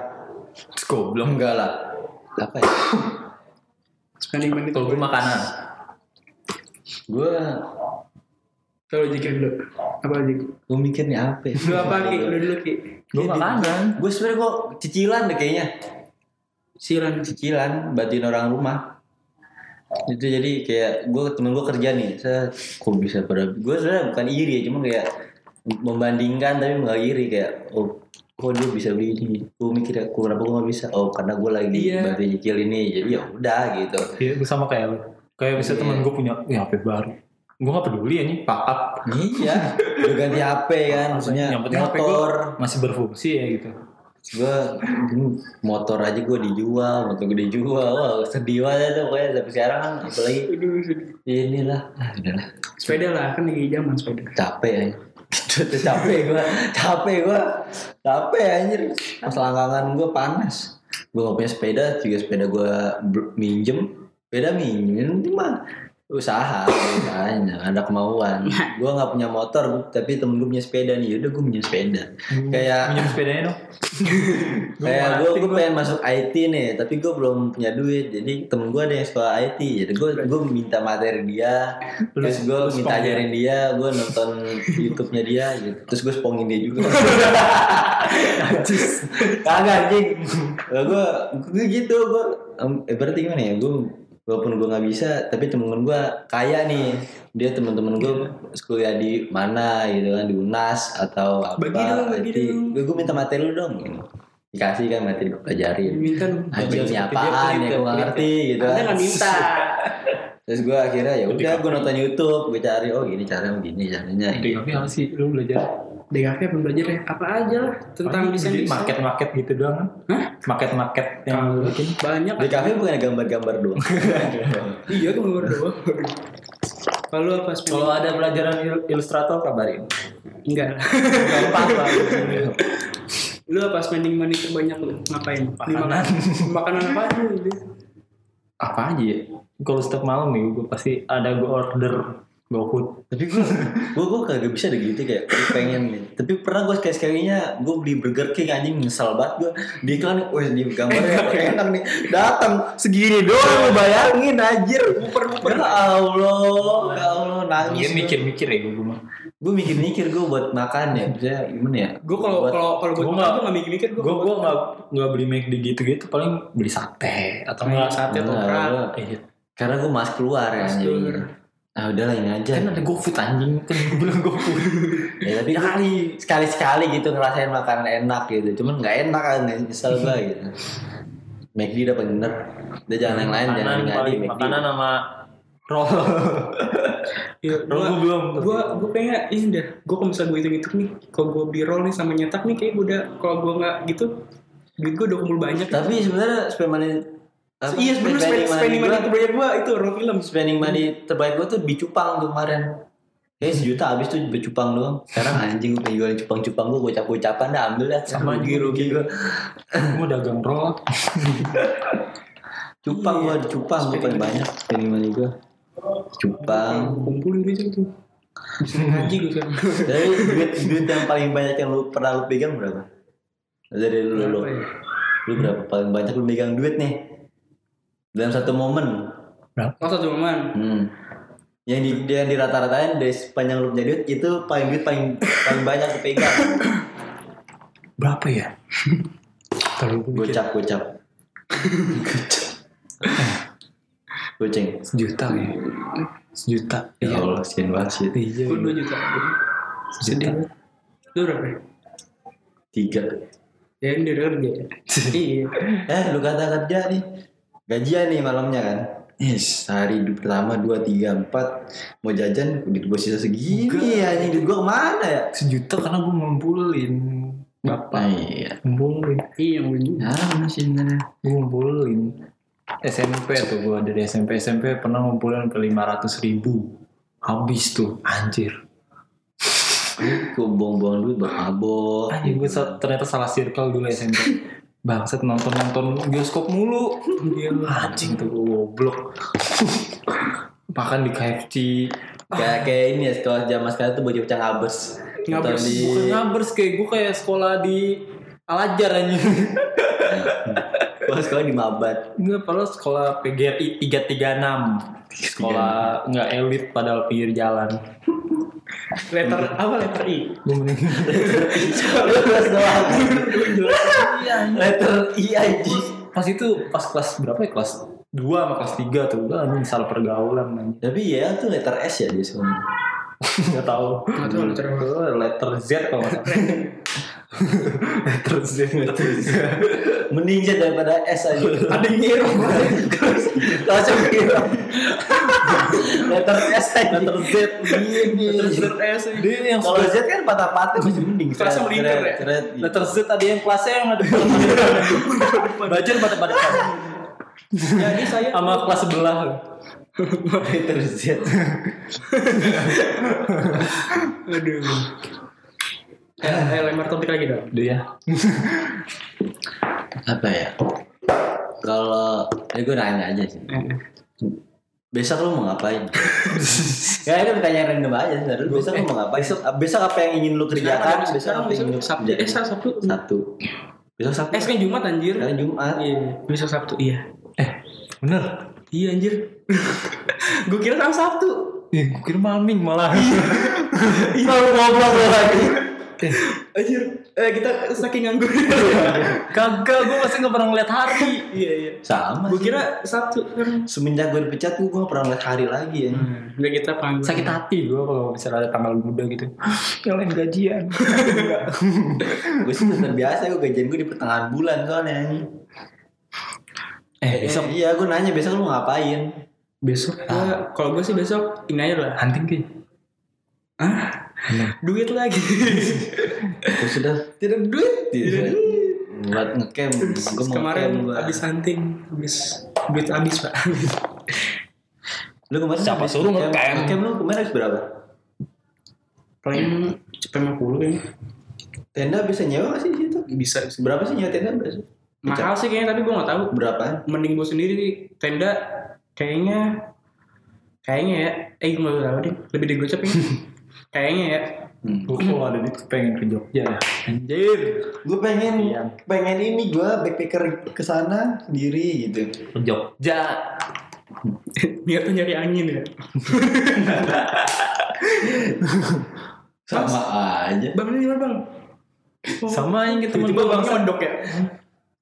Terus goblok. enggak lah apa ya [coughs] spending money Kalau gue makanan. Gue kalau jikir dulu apa jik gue mikir nih apa ya? lu apa ki? Lu dulu ki? Gue makanan. gue sebenarnya kok cicilan deh kayaknya. Silan cicilan bantuin orang rumah. Itu jadi kayak gue temen gue kerja nih. Saya kok bisa pada gue sebenarnya bukan iri ya cuma kayak membandingkan tapi nggak iri kayak oh kok dia bisa beli ini? Gue mikir kok kenapa gue nggak bisa? Oh karena gue lagi Iya. bantu nyicil ini jadi ya udah gitu. Iya, gue sama kayak lu. Kayak bisa Iya. temen gue punya ya, HP baru. Gue gak peduli ya nih, pakat. iya udah ganti HP kan maksudnya Yang penting HP gue motor. masih berfungsi ya gitu. gue motor aja gue dijual motor gue dijual. Wah sedih banget tuh pokoknya sampai sekarang kan apalagi Aduh, sedih. inilah. Ah, udahlah. Sepeda lah kan lagi zaman sepeda. Capek ya [laughs] capek gue capek gue capek anjir. Pas langgangan gue panas. Gue gak punya sepeda juga sepeda gue minjem sepeda minjem cuma usaha usahanya ada kemauan. [laughs] Gue nggak punya motor tapi temen gue punya sepeda nih yaudah gue punya sepeda. Kayak Minjem sepedanya dong. [laughs] kayak gue gue pengen masuk IT nih tapi gue belum punya duit jadi temen gue ada yang sekolah IT jadi gue gue minta materi dia [laughs] terus gue minta ajarin dia gue nonton YouTube-nya dia gitu. Terus gue spongin dia juga. Kagak anjing. Gue gue gitu gue eh, berarti gimana ya? Gue walaupun gue nggak bisa tapi temen gue kaya nih dia temen-temen gue kuliah di mana gitu kan di Unas atau apa Bagi dong, bagi dong. gue gue minta materi lu dong gitu. dikasih kan materi gue pelajarin minta Anjing ini seperti dia apaan ya gue ngerti gitu kan nggak minta [laughs] terus gue akhirnya ya udah gue nonton YouTube gue cari oh gini caranya begini caranya Di HP apa sih? Lu belajar? Belajar ya apa aja lah tentang desain desain market-market gitu doang kan? Hah? Market-market yang lu bikin. banyak di kafe bukan gambar-gambar doang [laughs] iya nomor doang kalau apa Kalau ada pelajaran il- ilustrator kabarin. enggak Gampang lah. [laughs] lu apa spending money terbanyak lu ngapain Makanan. Makanan apa aja lu Apa aja ya? Kalau setiap malam nih gue pasti ada gue order GoFood. tapi gue [laughs] gue gue kagak bisa deh gitu kayak gue pengen nih. Tapi pernah gue sekali sekalinya gue beli Burger King anjing nyesel banget gue di iklan wah di gambarnya [laughs] enak nih. Datang segini doang lu bayangin anjir. Muper muper ya Allah ya Allah nangis Iya mikir-mikir ya gue mah. gue mikir mikir gue buat makan ya bisa gimana ya? Gue kalau Buat- kalau kalau makan nggak- gue nggak mikir-mikir gue Gue gue nggak nggak beli McD gitu-gitu paling beli sate atau enggak sate atau Enggak, kerak. gua- Iya. karena gue mas keluar ya Mas keluar. Ah udahlah ini aja. Kan ada GoFood anjing. Kan gue bilang GoFood. [laughs] ya tapi kali sekali. sekali gitu ngerasain makanan enak gitu. Cuman nggak enak kan nyesel gue [laughs] gitu. McD udah bener. Udah jangan yang lain jangan paling McD makanan sama roll. [laughs] Roll gua- gue belum. gue gue kayaknya ini dah gue kalau misalnya gue hitung hitung nih kalau gue beli roll nih sama nyetak nih kayak gue udah kalau gue nggak gitu duit gue udah kumpul banyak. Tapi sebenarnya spend money apa, iya sebenarnya spending, spending money gua- terbanyak gue itu roll film. Spending money terbaik gue tuh di cupang tuh kemarin. Kayaknya sejuta habis tuh di cupang doang. Sekarang anjing gue jualin cupang-cupang gue Gocap-gocapan dah ambil dah. Sama rugi-rugi gue Gue mau dagang roll. [laughs] Cupang gue di cupang gue paling banyak Spending money gue Cupang. Kumpulin duit itu bisa [laughs] ngaji gue Jadi duit, duit yang paling banyak yang lu pernah lu pegang berapa? Dari lu, lu, Berapa ya? lu berapa? Paling banyak lu pegang duit nih? Dalam satu momen oh satu momen hmm. Yang di, yang di rata-ratain dari sepanjang lu punya duit Itu paling duit paling paling banyak lu pegang [coughs] Berapa ya? [coughs] Kalau mikir Gocap, gocap [coughs] Goceng sejuta ya. Sejuta. Ya Allah, kesian banget sih Iya. gue dua juta sedih banget. lu berapa ya? Tiga ya ini dia kerja [laughs] iya Eh lu kata kerja nih Gajian nih malamnya kan Yes, hari pertama, dua, tiga, empat Mau jajan, duit gue sisa segini Enggak. anjing Duit gue ke mana ya? Sejuta karena gue ngumpulin. Bapak Nah, iya ngumpulin. iya yang bener Ya masih sebenarnya Gue ngumpulin. SMP tuh gue dari SMP SMP pernah ngumpulin ke 500 ribu. Habis tuh anjir. Gue buang-buang duit mabok Anjir gue ternyata salah circle dulu SMP. [laughs] Bangsat nonton-nonton bioskop mulu. Anjing tuh goblok. Makan di KFC. Kayak kayak ini ya, sekolah zaman sekarang tuh bocah-bocah Ngabers. Atau di Bukan ngabers kayak gue kayak sekolah di Alajar aja. [laughs] Sekolah di Mabat. Enggak, padahal sekolah PGRI 336. Sekolah enggak elit padahal pinggir jalan. Letter apa letter I? Gue mending Kelas doang. Letter I aja. pas itu pas kelas berapa ya kelas 2 sama kelas 3 tuh udah anjing salah pergaulan anjing. Tapi ya tuh letter S ya dia sebenarnya. Nggak tahu letter letter Z kalau nggak salah. [laughs] letter Z. Mending Z daripada S aja. Ada yang ngirim. [laughs] Langsung kira. Letter S aja. letter Z. Gini. Letter S. Dia yang Kalau Z kan patah-patah masih mending. Kelasnya ya? letter Z tadi yang kelasnya yang ada baju pada pada Jadi saya sama kelas sebelah. Letter Z. Aduh. Eh, eh, lempar topik lagi dong. Dia. Apa ya? Kalau ini gue nanya aja sih. Eh, Besok lu mau ngapain? [laughs] ya ini pertanyaan random aja sebenarnya. Besok lu mau ngapain? Besok apa yang ingin lu kerjakan? Sekarang, Besok apa yang ingin lu besok Sabtu. kerjakan? Eh, Sabtu. Sabtu. Sabtu. Besok Sabtu. Eh, sekarang Jumat anjir. Sekarang Jumat. Iya, besok Sabtu. Iya. Eh, bener. Iya anjir. [laughs] Gue kira sekarang Sabtu. Ih, gue kira malming malah. [laughs] Kalau ngobrol lu lagi. Anjir. Eh, kita saking nganggur. [laughs] Kagak, gue masih gak pernah ngeliat hari. iya, iya. Sama Gue kira Sabtu semenjak gue dipecat gue gak pernah ngeliat hari lagi ya. Udah kita panggil. Sakit hati gue kalau misalnya ada tanggal muda gitu. [gasps] Yang lain gajian. gue sih terbiasa gue gajian gue di pertengahan bulan soalnya. Eh, besok Iya gue nanya besok lu ngapain? Besok gua- kalau gue sih besok ini aja lah. hunting ki. Hah? Duit lagi. [laughs] Gue sudah tidak duit. Tidak duit. Buat ngecamp. Gue mau Kemarin habis hunting, habis duit habis pak. Lu kemarin Siapa suruh ngecamp? ngecamp? Lu kemarin habis berapa? Paling cepet 50 kayaknya. Tenda bisa nyewa gak sih di situ? Bisa. bisa. Berapa sih nyewa tenda berapa sih? Mahal sih kayaknya tapi gue gak tahu. Berapa? Mending gue sendiri sih. Tenda kayaknya kayaknya ya. Eh gue gak tahu deh. Lebih dari gocap ya. [laughs] kayaknya ya. Hmm. Gue kalau ada duit pengen ke Jogja ya. Anjir. Gue pengen Iya. pengen ini gue backpacker ke sana sendiri gitu. Ke Jogja. [laughs] Niatnya nyari angin ya. [laughs] Sama aja. Bang ini gimana bang? Oh, Sama yang gitu temen Tiba-tiba bang mondok ya.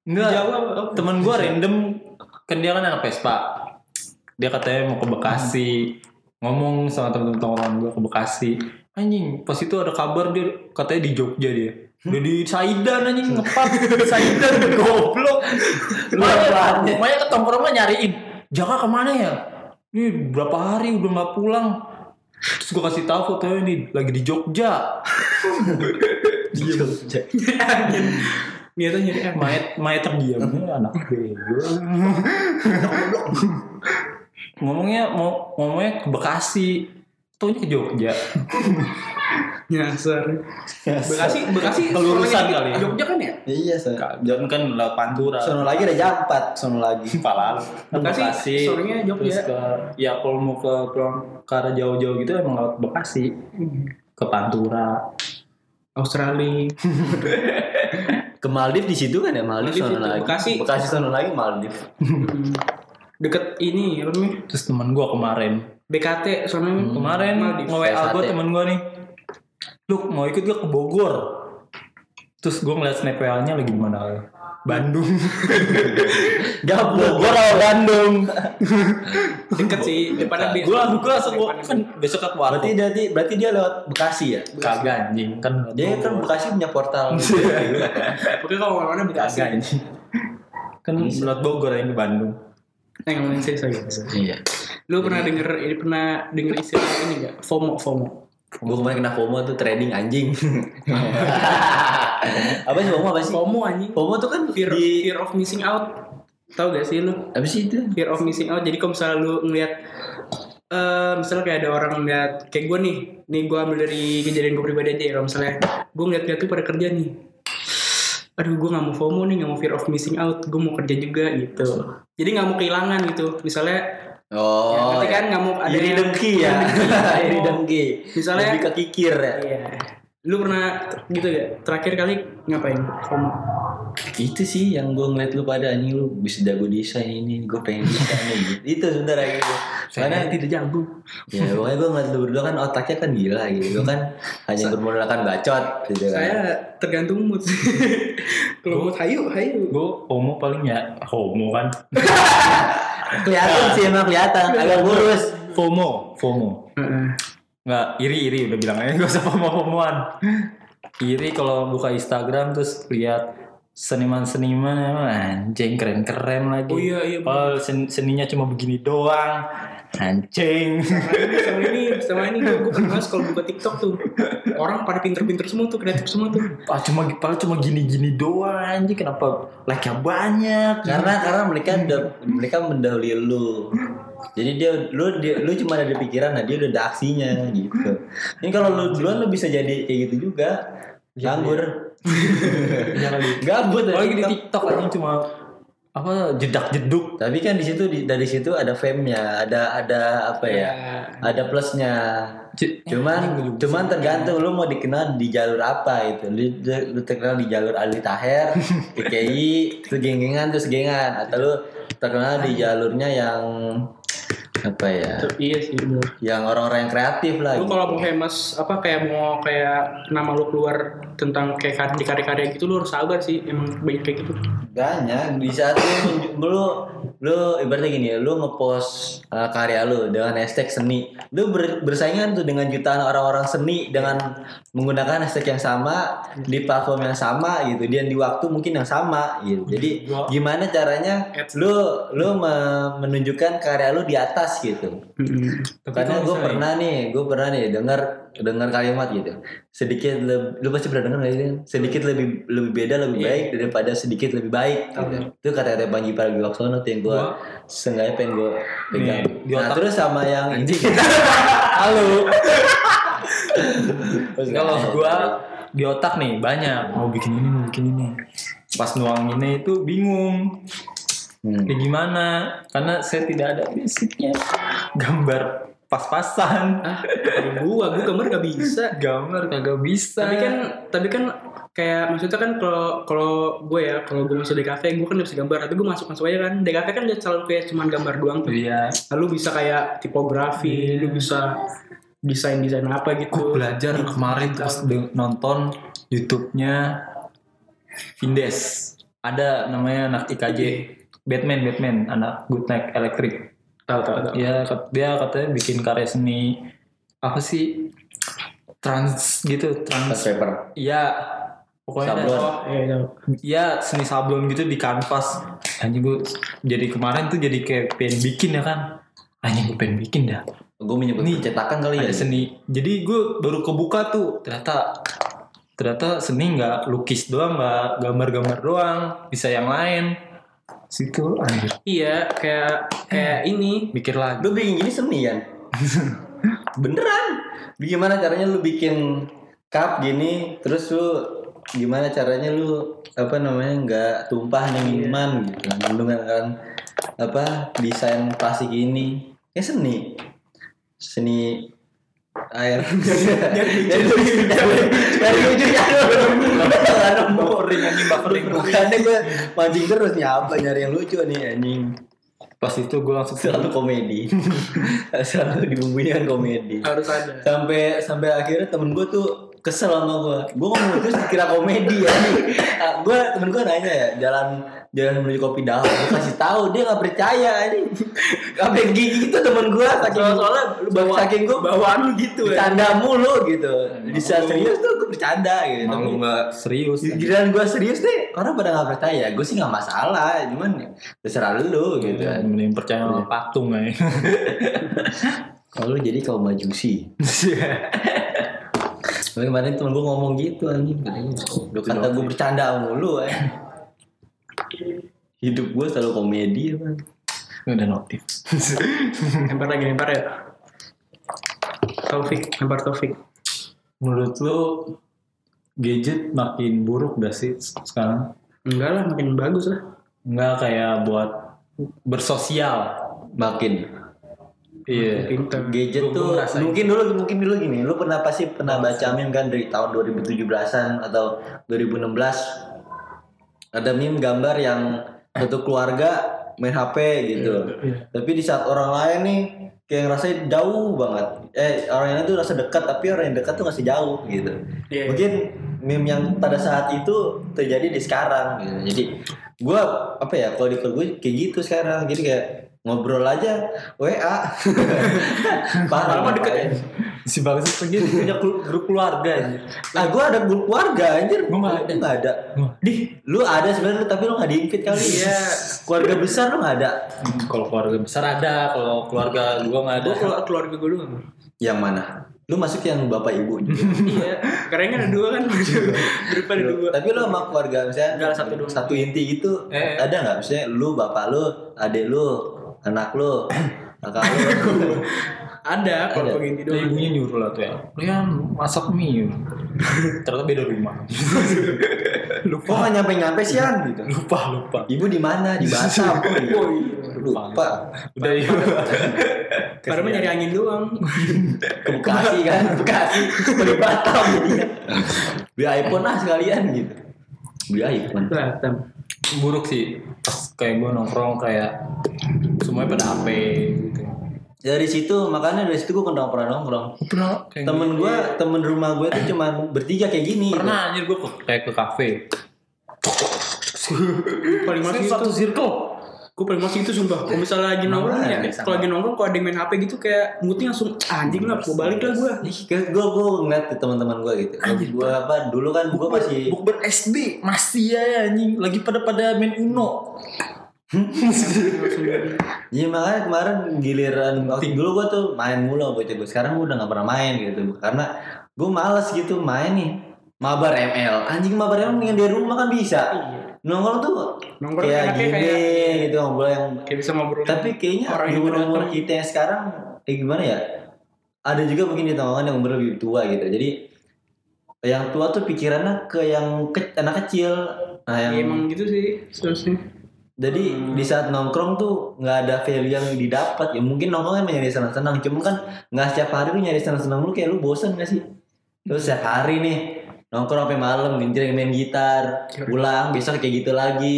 Enggak. Jawa? Temen gue random kan dia kan anak Vespa. Dia katanya mau ke Bekasi. Ngomong sama temen-temen tongkrongan gue ke Bekasi. Anjing, pas itu ada kabar dia katanya di Jogja dia. Udah di Saidan anjing ngepap [laughs] di Saidan goblok. Makanya makanya ke tongkrongan nyariin. Jaka ke mana ya? Ini berapa hari udah nggak pulang. Terus gue kasih tahu fotonya nih lagi di Jogja. [laughs] Di Jogja. [laughs] Niatnya nyari angin. Mayat mayat terdiam anak bego. ngomongnya mau ngomongnya ke Bekasi. Taunya ke Jogja. Nyasar. Bekasi, Bekasi. Kelurusan kali ya. Jogja kan ya? Iya, so. Jangan kan lewat Pantura. Sono lagi ada jam 4, sono lagi. Pala. Bekasi, sorenya Jogja. Terus ke ya kalau mau ke pulang ke arah jauh-jauh gitu emang lewat Bekasi ke Pantura. Australia. [laughs] Ke Maldives di situ kan ya Maldives, itu, lagi. Bekasi. Bekasi sono lagi Maldives. Hmm. Deket ini apa namanya? Terus teman gua kemarin BKT soalnya kemarin Maldives. nge WA gue temen gue nih lu mau ikut gak ke Bogor terus gue ngeliat snap WA nya lagi di mana Bandung [laughs] Gak Bogor atau Bandung [laughs] deket sih daripada gue langsung gue langsung gua kan besok ke warung Berarti berarti berarti dia lewat Bekasi ya? kagak anjing kan Dia kan Bekasi punya portal. Pokoknya kalau mana-mana Bekasi. kagak anjing kan lewat Bogor ini Bandung Eh ngomongin serius lagi. Iya. Lu pernah denger ini pernah denger istilah ini gak? FOMO FOMO. Gue kemarin kena FOMO tuh trading anjing. [laughs] [laughs] apa sih FOMO apa sih? FOMO anjing. FOMO tuh kan Fear, di fear of missing out. Tahu gak sih lu? apa sih itu? Fear of missing out. Jadi kalau misalnya lu ngeliat eh misalnya kayak ada orang ngeliat kayak gue nih, nih gue ambil dari kejadian gue pribadi aja ya. Kalau misalnya gue ngeliat dia tuh pada kerja nih, aduh gue nggak mau FOMO nih, nggak mau fear of missing out, gue mau kerja juga gitu. Jadi nggak mau kehilangan gitu. Misalnya Oh, Ya, kan nggak mau ada iri yang- dengki ya. [laughs] Iri dengki. Misalnya- lebih ke kikir ya. Iya. Lu pernah gitu ya? Terakhir kali ngapain? FOMO. itu sih yang gue ngeliat lu pada anjing lu bisa jago desain ini gue pengen desain gitu [laughs] itu sebenarnya gitu Karena tidak jago. ya pokoknya gue ngeliat lu berdua kan otaknya kan gila gitu gue kan hanya bermodalkan bacot gitu kan Saya tergantung mood. [laughs] Kalau mood hayu, hayu. gue homo paling ya homo kan [laughs] kelihatan sih emang kelihatan agak kurus FOMO FOMO Heeh. Nggak iri iri udah bilang aja [laughs] gak usah FOMO FOMOan iri kalau buka Instagram terus lihat seniman-seniman anjing keren-keren lagi. Oh iya, iya, Padahal sen- seninya cuma begini doang anjing. Sama ini sama ini gue gue pernah kalau buka TikTok tuh. Orang pada pinter-pinter semua tuh kreatif semua tuh. Ah cuma padahal cuma gini-gini doang anjing. Kenapa like-nya banyak? Karena karena mereka udah mereka mendahului lu jadi dia lu dia, lu cuma ada di pikiran nah dia udah ada aksinya gitu. Ini kalau lu duluan lu bisa jadi kayak gitu juga. Nganggur. Iya [laughs] gabut apalagi di TikTok. Anjing cuma apa jedak jeduk. Tapi kan di situ di- dari situ ada fame-nya ada ada apa ya ada plusnya. Cuman cuman tergantung lu mau dikenal di jalur apa itu. Lu, lu terkenal di jalur Ali Taher [laughs] IKI itu geng-gengan terus gengan. Atau lu terkenal di jalurnya yang apa ya? Iya sih bener. Yang orang-orang yang kreatif lah lu gitu. kalau mau famous apa kayak mau kayak nama lu keluar tentang kayak di karya-karya gitu lu harus sabar sih emang banyak kayak gitu. Banyak di saat lu lu lu ibaratnya gini ya lu ngepost uh, karya lu dengan hashtag seni. Lu ber- bersaingan tuh dengan jutaan orang-orang seni dengan menggunakan hashtag yang sama di platform yang sama gitu dan di waktu mungkin yang sama gitu. Jadi gimana caranya lu lu me- menunjukkan karya lu di atas gitu. Tapi karena gue pernah nih gue pernah nih dengar dengar kalimat gitu. Sedikit lebih lu pasti pernah dengar gak sih sedikit lebih lebih beda lebih Iya. baik daripada sedikit lebih baik gitu. itu kata kata Panji Pragiwaksono tuh yang gue Gua- sengaja pengen gue pegang. Nih, di nah otak- terus sama yang ini. [laughs] Halo. Kalau gua di otak nih banyak. Mau bikin ini mau bikin ini. Pas nuanginnya itu bingung Hmm. kayak gimana? Karena saya tidak ada basicnya gambar pas-pasan. Ah kalau gua gua gambar gak bisa. Gambar kagak bisa. Tapi kan tapi kan kayak maksudnya kan kalau kalau gue ya kalau gue masuk DKV gue kan udah bisa gambar. Tapi gue masuk masuk aja kan. DKV kan udah selalu kayak cuman gambar doang tuh. Iya. Lalu bisa kayak tipografi lu bisa desain desain apa Gue gitu belajar kemarin pas nonton YouTube-nya Vindes. Ada namanya anak IKJ. Batman, Batman, anak Good Night Electric. tahu tahu tahu Ya, dia katanya bikin karya seni apa sih? Trans gitu, trans. paper Iya. Pokoknya Sablon. oh iya tahu ya seni sablon gitu di kanvas. Anjing gue jadi kemarin tuh jadi kayak pengen bikin ya kan. Anjing gue pengen bikin dah. gue menyebut Nih, percetakan kali ya seni jadi gue baru kebuka tuh ternyata ternyata seni nggak lukis doang nggak gambar-gambar doang bisa yang lain situ anjir. Iya kayak kayak ini. mikir lagi. Lu bikin gini seni ya [laughs] beneran? Gimana caranya lu bikin cup gini terus lu gimana caranya lu apa namanya nggak tumpah nih minuman gitu. Menggunakan apa desain plastik ini ya seni. Seni air. Dari [laughs] lucu. dari lucu. Ya buffering anjing buffering. Makanya gue mancing terus nih apa nyari yang lucu nih anjing. Pas itu gue langsung selalu komedi. [laughs] Selalu dibumbui dengan komedi. Harus ada. Sampai sampai akhirnya temen gue tuh kesel sama gue gue ngomong terus dikira komedi ya [laughs] gue temen gue nanya ya jalan jalan menuju kopi dalam gue kasih tahu dia nggak percaya ini sampai gigi gitu temen gue saking Soalnya- soalnya lu bawa- saking gue bawaan lu gitu ya bercanda mulu gitu di saat serius tuh gue bercanda gitu Tapi nggak serius. Giliran gue serius deh, orang pada nggak percaya. Gue sih nggak masalah, cuman ya terserah lu gitu. Ya, mending percaya sama patung aja [laughs] Kalau lu jadi kaum majusi. [laughs] Kemarin temen gue ngomong gitu anjing. Kata gue bercanda mulu eh. Hidup gue selalu komedi bang. udah notif [laughs] lempar lagi lempar ya Taufik lempar Taufik menurut lu gadget makin buruk gak sih sekarang enggak lah makin bagus lah Enggak kayak buat bersosial Makin. Iya. Pinter. gadget tuh ngerasain. mungkin dulu mungkin dulu gini lu pernah pasti pernah baca meme kan dari tahun 2017an atau 2016 ada meme gambar yang satu keluarga main HP gitu Iya. tapi di saat orang lain nih kayak ngerasa jauh banget eh orang yang itu rasa dekat tapi orang yang dekat tuh masih jauh gitu Iya. mungkin meme yang pada saat itu terjadi di sekarang gitu. jadi gua apa ya kalau di gue kayak gitu sekarang jadi kayak ngobrol aja WA parah [laughs] Lama deket ya? Si bagus pergi punya grup keluarga anjir. ah gue ada grup keluarga anjir Gua nggak ada. Nggak ada Di lu ada sebenarnya lu tapi lu nggak di invite kali Iya. keluarga besar lu nggak ada kalau keluarga besar ada, kalau keluarga gua nggak ada. Gue keluar keluarga gue dulu yang mana lu masuk yang bapak ibu juga. [laughs] Iya. Karena kan ada dua kan. [laughs] Grup ada dua. tapi lu sama keluarga misalnya Nggak, satu doang. satu inti gitu Eh. ada nggak misalnya lu bapak lu adik lu anak lu kakak lu [laughs] Ada kalau inti Terus doang. ibunya nyuruh lah tuh ya. Lu yang masak mie. Ternyata beda rumah. [laughs] kok nggak nyampe nyampe sian gitu [laughs] lupa lupa. ibu di mana di [laughs] Batam oh, iya. Iya. lupa Udah iya. Padahal mah nyari angin doang. ke Bekasi kan Bekasi ke Batam beli iPhone lah sekalian gitu beli iPhone Batam. Buruk sih. Pas kayak gua nongkrong kayak semuanya pada HP gitu. Dari situ makanya dari situ gue pernah pernah nongkrong Pernah temen gue temen rumah gue tuh cuman bertiga kayak gini Pernah anjir gua ke, kayak ke kafe. [laughs] Paling masih satu itu. circle. Gue paling masih itu sumpah. Kalau misalnya lagi nongkrong ya, kalau lagi nongkrong kalau ada yang main HP gitu kayak moodnya langsung "Ah, anjing lah, gue balik lah gue. gue gue ngeliat ke teman-teman gue gitu gue apa dulu kan gue masih Bukber SD masih ya anjing lagi pada pada main Uno. [laughs] Iya makanya kemarin giliran waktu dulu gue tuh main mulu bocah gue sekarang gue udah gak pernah main gitu. Karena gue males gitu main nih. Mabar ML anjing mabar ML mendingan di rumah kan bisa. Nongkrong tuh Nongkrong kayak gini kayak- gitu ngobrol yang Kayak bisa ngobrol. tapi kayaknya Orang di yang umur kita yang sekarang eh gimana ya? Ada juga mungkin di tongkrongan yang umur lebih tua gitu. Jadi yang tua tuh pikirannya ke yang ke, anak kecil. Nah yang Ya, emang gitu sih seharusnya. Jadi di saat nongkrong tuh nggak ada value yang didapat. Ya mungkin nongkrong emang nyari senang-senang. Cuma kan nggak setiap hari lu nyari senang-senang lu kayak lu bosan gak sih? Terus setiap hari nih nongkrong sampai malam gincir main gitar pulang besok kayak gitu lagi.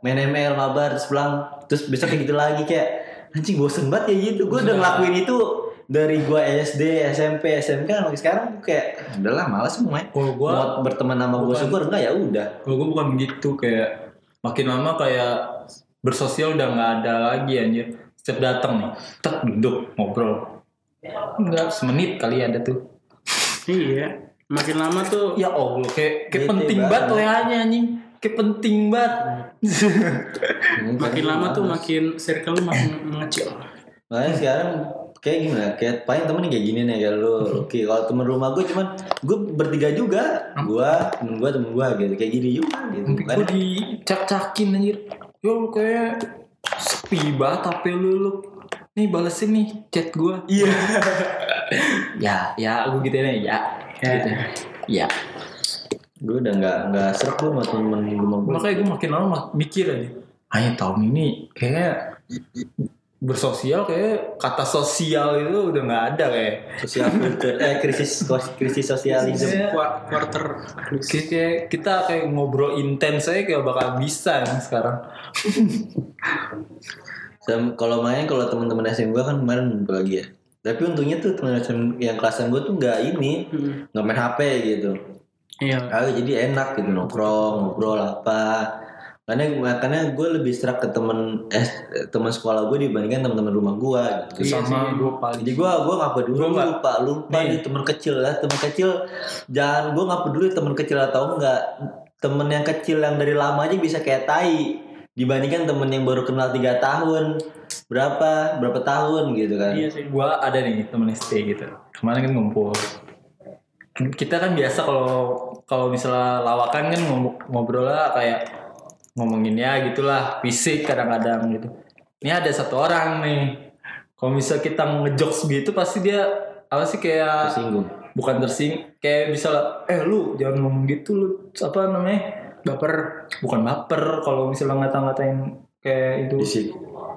Main ML mabar terus pulang terus besok kayak gitu lagi kayak anjing bosen banget kayak gitu. Gue udah ngelakuin itu dari gua SD SMP SMK sampai sekarang gua kayak udahlah malas main Kalau gua mau berteman sama gue syukur enggak ya udah. Kalau gue bukan begitu kayak makin lama kayak bersosial udah nggak ada lagi anjir. Setiap datang nih, tek duduk ngobrol. Enggak semenit kali ada tuh. Iya. Makin lama tuh Ya Allah kayak kayak penting banget. WA-nya anjing. Kayak penting banget. makin lama tuh makin circle makin mengecil. Makanya sekarang kayak gimana? Kayak paling temen kayak gini nih kayak lu. Oke, kalau temen rumah gue cuman gue bertiga juga. Gua, temen gue, temen gue gitu. Kayak gini juga gitu. Gue Kan dicak-cakin anjir. Yo lu kayak sepi banget HP lu lu. Nih balesin nih chat gue. Iya. [laughs] ya, ya gue gitu ya. Ya. Gitu. Ya. gue udah nggak nggak serak gue sama temen rumah gue. Makanya gue makin lama mikir aja. Hanya tahun ini kayak bersosial kayak kata sosial itu udah nggak ada kayak. Sosial kultur, eh krisis krisis sosialisme. Iya. Qua- Quarter Kayak, kayak kita kayak ngobrol intens aja kayak bakal bisa nih sekarang. Kalau main kalau teman-teman SM gue kan kemarin ngumpul lagi ya. Tapi untungnya tuh teman SM yang kelasan gue tuh nggak ini, Hmm. nggak main HP gitu. Iya. Ah, jadi enak gitu nongkrong, ngobrol apa. Karena makanya gue lebih serak ke temen eh, teman sekolah gue dibandingkan teman-teman rumah gue gitu. Iya sama gue paling. Jadi gue gue nggak peduli Gua nggak- lupa lupa Nih. nih teman kecil lah teman kecil jangan gue nggak peduli teman kecil atau enggak temen yang kecil yang dari lama aja bisa kayak tai dibandingkan temen yang baru kenal tiga tahun berapa berapa tahun gitu kan Iya sih. gue ada nih temen SD gitu. Kemarin kan ngumpul. Kita kan biasa kalau kalau misalnya lawakan kan ngom- ngobrolnya kayak ngomongin ya gitulah fisik kadang-kadang gitu. Ini ada satu orang nih. Kalau misal kita ngejokes gitu pasti dia apa sih kayak tersinggung bukan tersing kayak bisa eh lu jangan ngomong gitu lu apa namanya Baper. bukan baper kalau misalnya ngata-ngatain kayak itu Fisik.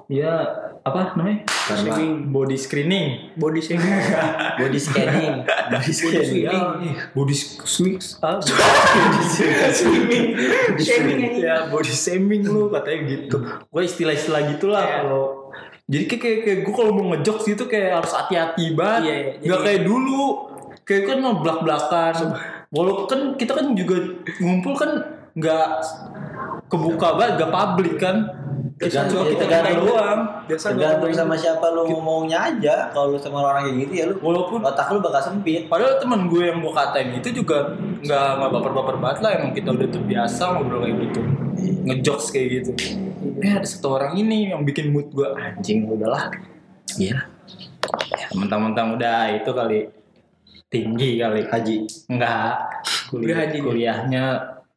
ya apa namanya Karena body screening Body shaming. [laughs] body scanning. body scanning. ya [laughs] body shaming ah, Shaming. Shaming ya body shaming lu katanya gitu gue istilah-istilah gitulah Iya. kalau jadi kayak kayak, kayak gue kalau mau ngejokes gitu kayak harus hati-hati banget Iya, iya. nggak kayak dulu kayak kan ngeblak belakan walaupun kan kita kan juga ngumpul kan nggak kebuka banget nggak publik kan kita cuma kita kita doang Biasa Tergantung sama siapa lu ngomongnya aja. Kalau lu sama orang kayak gitu ya lu walaupun otak lu bakal sempit. Padahal teman gue yang gue katain itu juga nggak nggak baper-baper banget lah emang kita udah terbiasa ngobrol kayak gitu ngejokes kayak gitu. Eh ada satu orang ini yang bikin mood gue anjing udahlah. Iya. Ya, mentang-mentang udah itu kali tinggi kali. Haji. Enggak. Kuliah, kuliahnya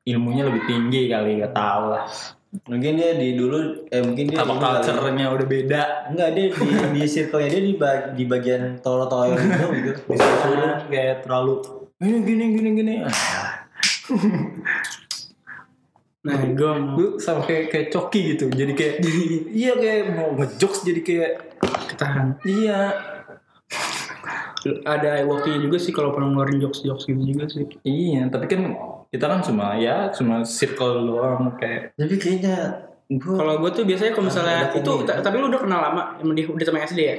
ilmunya lebih tinggi kali nggak tahu lah. Mungkin dia di dulu eh mungkin dia Apa culture-nya udah beda. Enggak dia di [laughs] di circle-nya dia di, ba- di bagian tolo-tolo gitu gitu. Disuruh kayak terlalu ini gini gini gini. Ah, [laughs] Nah, gue mau Lu sama kayak kayak coki gitu. Jadi kayak [laughs] iya kayak mau ngejokes jadi kayak ketahan. iya Ada waktunya juga sih kalau pernah ngeluarin jokes-jokes gitu juga sih. iya tapi kan kita kan cuma ya cuma circle doang kayak Tapi kayaknya gua Kalau gue tuh biasanya kalau misalnya itu, tapi lu udah kenal lama, dia udah sama SD ya?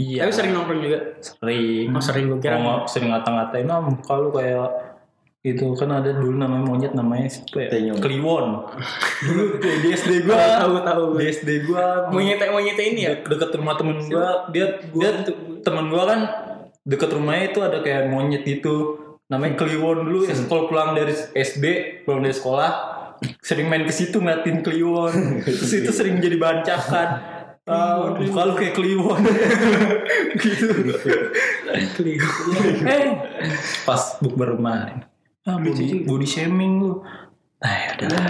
iya Tapi sering nongkrong juga. sering Oh sering gue kira. Kalau sering ngata-ngatain muka lu kayak itu kan ada dulu namanya monyet namanya siapa ya? Tenyum. Kliwon. [laughs] dulu kayak di SD gua. Tahu tahu. Di SD gua Monyet monyet ini ya? de- deket rumah temen gua dia dia temen gua kan deket rumahnya itu ada kayak monyet gitu namanya Kliwon dulu ya. [laughs] Kalau pulang dari SD pulang dari sekolah sering main ke situ ngeliatin Kliwon. [laughs] Terus itu sering jadi bahan cakan muka lu kayak Kliwon. [laughs] Gitu. Eh. Pas bukber kemarin. Ah body, body shaming lu. Ah ya udahlah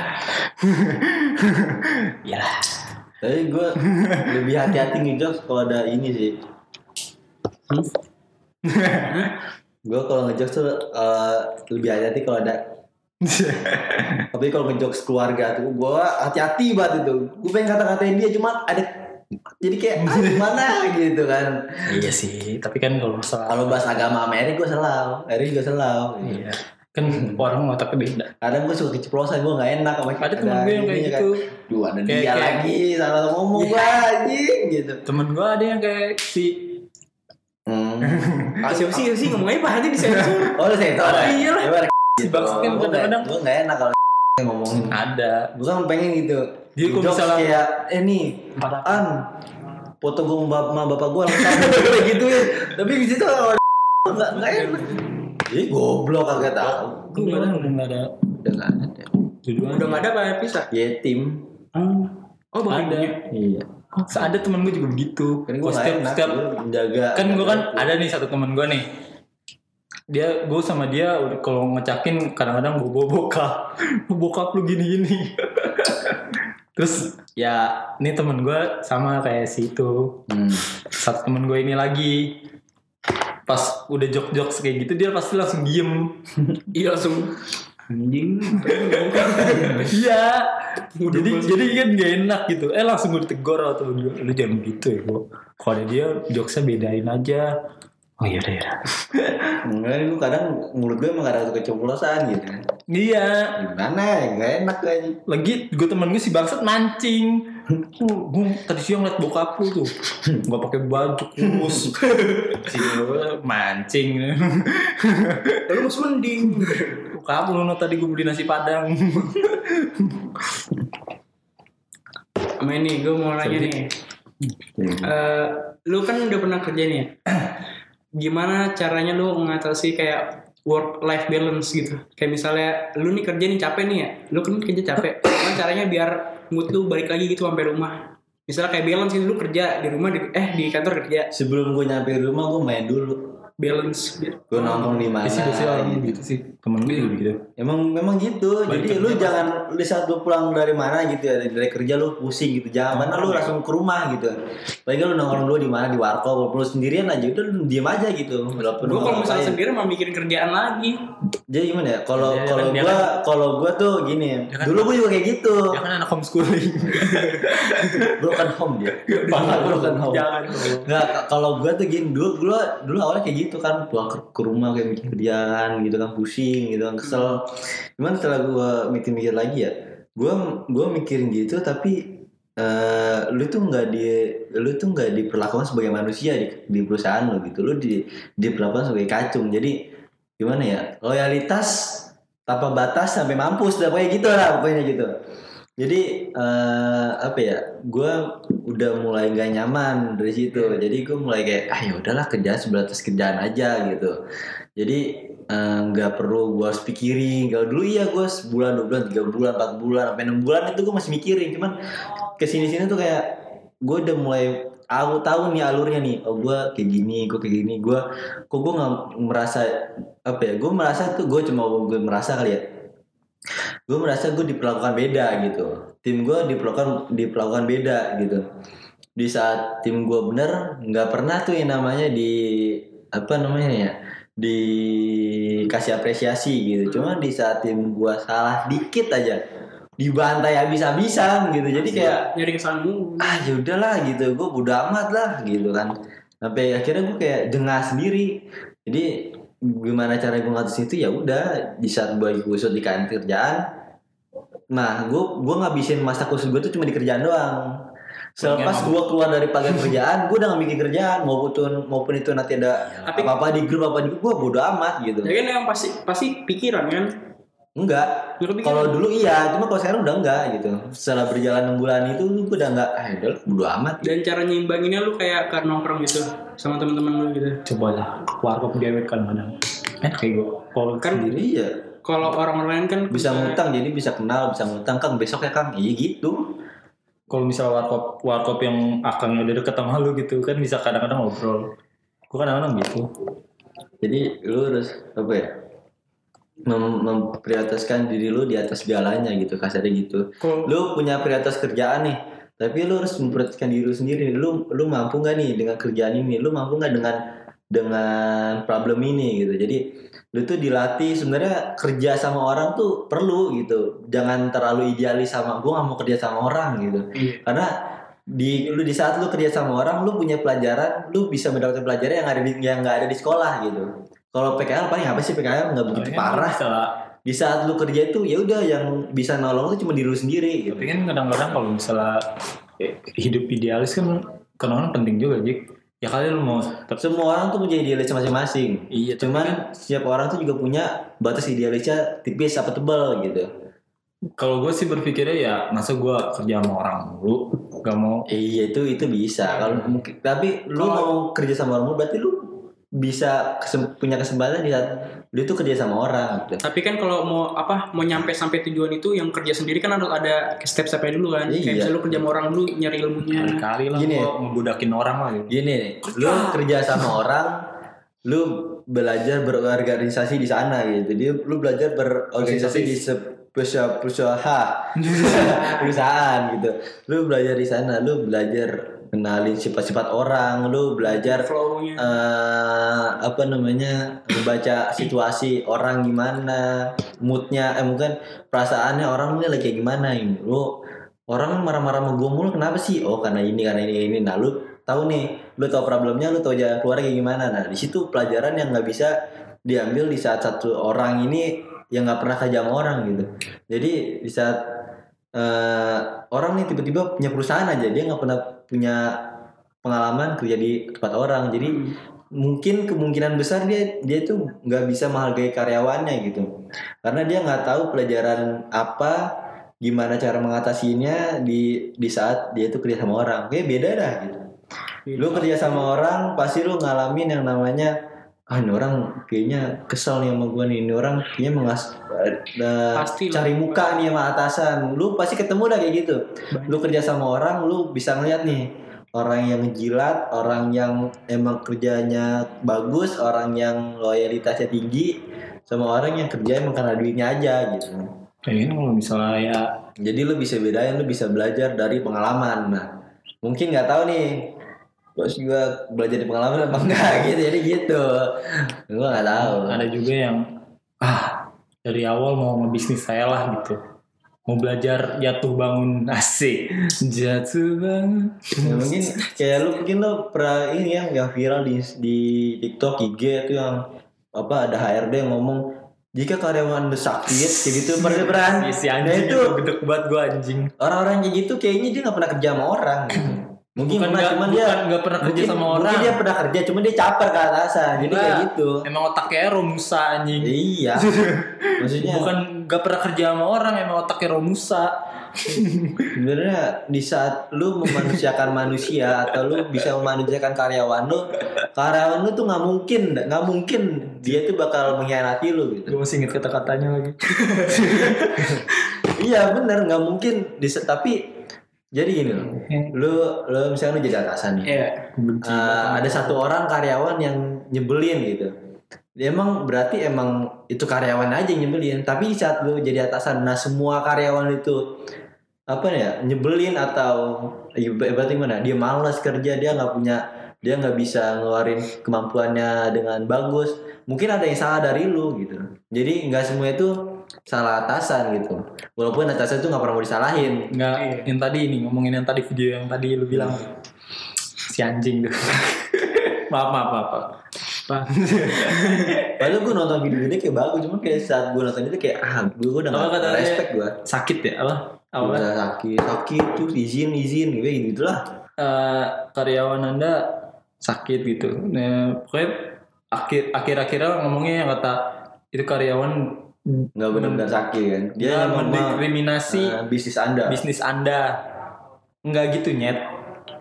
ya lah tapi gue lebih hati-hati ngejokes kalau ada ini sih. Gue kalau ngejokes tuh eh, lebih hati-hati kalau ada. [laughs] Tapi kalau ngejokes keluarga tuh gue hati-hati banget itu. Gue pengen kata-katain dia cuma ada jadi kayak ah, gimana? gitu kan. Iya sih tapi kan kalau masalah kalau bahas agama sama Eri gue selalu Eri juga selalu iya kan orang otaknya beda. Kadang gue suka keceplosan gue gak enak sama ada temen gue yang kayak ininya gitu. Kan. Duh ada Kayak- dia kayak- lagi salah ngomong gue anjing gitu. Temen gue ada yang kayak si hmm. [laughs] Ah, siapa sih siapa sih ngomong aja Pak nanti disensor. oh lu saya tahu Iya lah. si Bagus kan kadang-kadang. gue gak enak kalau [laughs] ngomongin. Ada. Gue kan pengen gitu. Dia Jokes misalnya- kayak eh nih an foto gue sama bap- sama bapak gue langsung kayak gitu ya. Tapi di situ kalau [laughs] nggak nggak enak. Ih goblok kagak tahu. Gue udah nggak ada udah nggak ada. Tujuan Udah nggak ada Pak bisa. yetim Oh bapaknya ada. punya. Iya ada temen gue juga begitu. Kan gue Gua nggak enak setiap menjaga kan gue kan ada nih satu temen gue nih. Dia gue sama dia udah kalau ngecakin kadang-kadang gue bawa bokap. [laughs] Bokap lu gini-gini. [laughs] Terus ya ini temen gue sama kayak si itu. Hmm. satu temen gue ini lagi. Pas udah jok-jok kayak gitu dia pasti langsung diem. [laughs] Iya langsung anjing. iya. Jadi jadi kan gak enak gitu. Eh langsung gue ditegur atau lu, lu jangan gitu ya kok kalau ada dia jokesnya bedain aja. Oh iya deh Enggak, gue kadang mulut gue emang kadang keceplosan gitu kan. Iya. Gimana ya? Nggak enak kayaknya lagi gue temen gue si bangsat mancing. Gue tadi siang liat bokap lu tuh. Nggak pakai baju kurus. [laughs] Mancing. Lalu mas mending. Lu no, tadi gue beli nasi padang [laughs] Sama ini gue mau nanya nih. Eh, lu kan udah pernah kerja nih ya. [clears throat] Gimana caranya lu mengatasi kayak work life balance gitu? Kayak misalnya lu nih kerja nih capek nih ya. Lu kan kerja capek. [clears throat] Gimana caranya biar mood lu balik lagi gitu sampai rumah? Misalnya kayak balance gitu lu kerja di rumah di- eh di kantor kerja sebelum gue nyampe rumah gue main dulu balance. gue nongkrong di mana orang gitu. gitu sih temen gue juga gitu Emang memang gitu. Balik Jadi kerja lu pasti. jangan di saat lu pulang dari mana gitu ya dari, kerja lu pusing gitu. Jangan mana lu langsung ke rumah gitu. Lagi lu nongkrong dulu di mana di warkop, lu sendirian aja udah lu diem aja gitu. Walaupun Gue lu kalau misalnya sendiri mah mikirin kerjaan lagi. Jadi gimana ya? Kalau Dia kalau kan- dia gua kalau gua tuh gini. Dia kan- dulu gua juga kayak gitu. ya kan anak homeschooling [laughs] Broken home dia. Broken home. Jangan. Nggak, k- kalau gue tuh gini dulu dulu dulu awalnya kayak gitu kan pulang ke, ke rumah kayak bikin kerjaan gitu kan pusing gitu. Kan kesel. Cuman setelah gue mikir-mikir lagi ya gue gue mikirin gitu tapi eh lu tuh nggak di lu tuh nggak diperlakukan sebagai manusia di, di perusahaan lo gitu. Lu di diperlakukan sebagai kacung. Jadi gimana ya? Loyalitas tanpa batas sampai mampus dah pokoknya gitu lah pokoknya gitu. Jadi eh apa ya? Gue udah mulai gak nyaman dari situ. Jadi gue mulai kayak ah ya udahlah kerjaan sebatas kerjaan aja gitu. Jadi eh, nggak perlu gue harus pikirin. Kalau dulu iya gue sebulan dua bulan tiga bulan empat bulan sampai enam bulan itu gue masih mikirin. Cuman ke sini sini tuh kayak gue udah mulai aku tahu nih alurnya nih. Oh gue kayak gini gue kayak gini. Gue kok gue nggak merasa apa ya gue merasa tuh gue cuma gue merasa kali ya. Gue merasa gue diperlakukan beda gitu. Tim gue diperlakukan diperlakukan beda gitu. Di saat tim gue bener nggak pernah tuh yang namanya di apa namanya ya dikasih apresiasi gitu. Cuma di saat tim gue salah dikit aja dibantai habis-habisan gitu. Jadi kayak nyari kesalahanmu. ah ya udahlah gitu gue bodo amat lah gitu kan. Sampai akhirnya gue kayak jengah sendiri. Jadi gimana cara gue ngatus itu ya udah di saat gue lagi kusut di kantin kerjaan nah gue gue ngabisin masa kusut gue tuh cuma di kerjaan doang selepas gue keluar dari pagar kerjaan gue udah gak bikin kerjaan. Maupun maupun itu nanti ada Tapi- apa apa di grup apa di grup gue bodo amat gitu. Ya kan yang pasti pasti pikiran kan. enggak. Lu kalau dulu iya cuma kalau sekarang udah enggak gitu. Setelah berjalan enam bulan itu gue udah enggak ah udah bodo amat. Dan cara nyimbanginnya lu kayak ke nongkrong gitu sama teman-teman lu gitu. cobalah warkop gewet kadang-kadang enak kayak gue kalau Kan sendiri iya kalau orang lain kan bisa ngutang jadi bisa kenal bisa ngutang. Kang besok ya kang? Iya gitu kalau misal warkop warkop yang akangnya udah deket sama lu gitu kan bisa kadang-kadang ngobrol. Gue kadang-kadang gitu. Jadi lu harus apa ya mem- memprioritaskan diri lu di atas segalanya gitu kasarnya gitu. Kalau lu punya prioritas kerjaan nih tapi lu harus memprioritaskan diri lu sendiri lu lu mampu nggak nih dengan kerjaan ini? Lu mampu nggak dengan dengan problem ini gitu. Jadi lu tuh dilatih sebenarnya kerja sama orang tuh perlu gitu. Jangan terlalu idealis sama gua nggak mau kerja sama orang gitu. Iya. karena di lu di saat lu kerja sama orang lu punya pelajaran lu bisa mendapatkan pelajaran yang ada di yang nggak ada di sekolah gitu. Kalau PKL paling apa sih PKL nggak begitu parah. bisa- di saat lu kerja itu ya udah yang bisa nolong tuh cuma diri lu sendiri gitu. Tapi kan kadang-kadang kalau misalnya eh, hidup idealis kan kadang-kadang penting juga Jik ya kali lu mau semua orang tuh punya idealis masing-masing. Iya tapi cuman setiap orang tuh juga punya batas idealisnya tipis apa tebal gitu. Kalau gue sih berpikirnya ya masa gue kerja sama orang dulu gak mau. Iya itu itu bisa. Kalau mungkin tapi lu Kalau- mau kerja sama orang berarti lu bisa kesem- punya kesempatan di saat lu tuh kerja sama orang gitu. Tapi kan kalau mau apa mau nyampe sampai tujuan itu yang kerja sendiri kan harus ada step-stepnya dulu kan. Iya. kayak misalnya lu kerja sama orang dulu nyari ilmunya. Kali lah Gini. gue ya. ngebudakin orang lah gitu. Gini nih lu kerja sama orang lu belajar berorganisasi di sana gitu. Jadi lu belajar berorganisasi di perusahaan. [laughs] Perusahaan gitu. Lu belajar di sana lu belajar kenalin sifat-sifat orang lu belajar flow-nya. eh apa namanya membaca situasi orang gimana moodnya eh mungkin perasaannya orang ini lagi gimana ini lu orang marah-marah sama gue mulu kenapa sih? Oh karena ini karena ini ini. Nah lu tahu nih lu tahu problemnya lu tahu jalan keluar kayak gimana. Nah di situ pelajaran yang nggak bisa diambil di saat satu orang ini yang nggak pernah kerja sama orang gitu. Jadi di saat eh, orang nih tiba-tiba punya perusahaan aja dia nggak pernah punya pengalaman kerja di tempat orang. Jadi Hmm. mungkin kemungkinan besar dia dia tuh nggak bisa menghargai karyawannya gitu. Karena dia nggak tahu pelajaran apa gimana cara mengatasinya di di saat dia tuh kerja sama orang. Kayak beda dah gitu. Lu kerja sama orang pasti lu ngalamin yang namanya ah ini orang kayaknya kesel nih sama gua nih. Ini orang kayaknya mengas eh, Pasti lah. cari muka nih sama atasan. Lu pasti ketemu dah kayak gitu. Banyak. lu kerja sama orang lu bisa ngeliat nih. Orang yang ngejilat orang yang emang kerjanya bagus orang yang loyalitasnya tinggi sama orang yang kerja emang karena duitnya aja gitu. Kayak gini kalau misalnya ya. Jadi lu bisa bedain lu bisa belajar dari pengalaman. Nah mungkin nggak tahu nih bos juga belajar dari pengalaman apa enggak? [laughs] Gitu jadi gitu. Gua nggak tahu. Ada juga yang ah dari awal mau ngebisnis saya lah gitu. Mau belajar jatuh bangun [laughs] asik. Jatuh bangun. Ya, mungkin kayak lu mungkin lu pernah ini ya yang viral di di TikTok IG itu yang apa ada HRD yang ngomong jika karyawan lu sakit kayak gitu. Pernah pernah? [laughs] Si nah anjing itu itu gede banget gua anjing. orang-orang kayak gitu kayaknya dia nggak pernah kerja sama orang gitu. [clears throat] mungkin bukan pernah nggak cuman bukan dia nggak pernah kerja mungkin, sama mungkin orang. dia pernah kerja cuma dia caper ke atasan jadi Enggak. kayak gitu. Emang otaknya Romusa anjing. Iya. [laughs] Maksudnya bukan nggak pernah kerja sama orang emang otaknya Romusa sebenarnya di saat lu memanusiakan [laughs] manusia atau lu bisa memanusiakan karyawan lu karyawan lu tuh nggak mungkin nggak mungkin dia tuh bakal mengkhianati lu gitu. Gue masih inget kata-katanya lagi. [laughs] Iya bener nggak mungkin. Di tapi jadi gini loh lu lu misalnya lu jadi atasan nih. Iya. benci Eh, ada satu orang karyawan yang nyebelin gitu. Dia emang berarti emang itu karyawan aja yang nyebelin. Tapi saat lu jadi atasan nah semua karyawan itu apa ya nyebelin atau ya, berarti mana dia malas kerja dia nggak punya dia nggak bisa ngeluarin kemampuannya dengan bagus. Mungkin ada yang salah dari lu gitu. Jadi nggak semua itu salah atasan gitu. Walaupun atasan itu nggak pernah mau disalahin. Nggak Iya. yang tadi ini ngomongin yang tadi video yang tadi lu bilang. Si anjing tuh. [laughs] Maaf maaf maaf, maaf. [laughs] Padahal gue nonton video-video kayak bagus, cuma kayak saat gue nonton itu kayak ah gue udah gak respect gue. sakit ya? Apa? Apa? Udah sakit, sakit tuh izin izin gitu gitu lah. Eh, karyawan anda sakit gitu. Nah, pokoknya akhir akhir akhirnya ngomongnya yang kata itu karyawan Nggak benar-benar sakit kan. Dia yang mendiskriminasi eh, bisnis anda. bisnis anda. Nggak gitu nyet.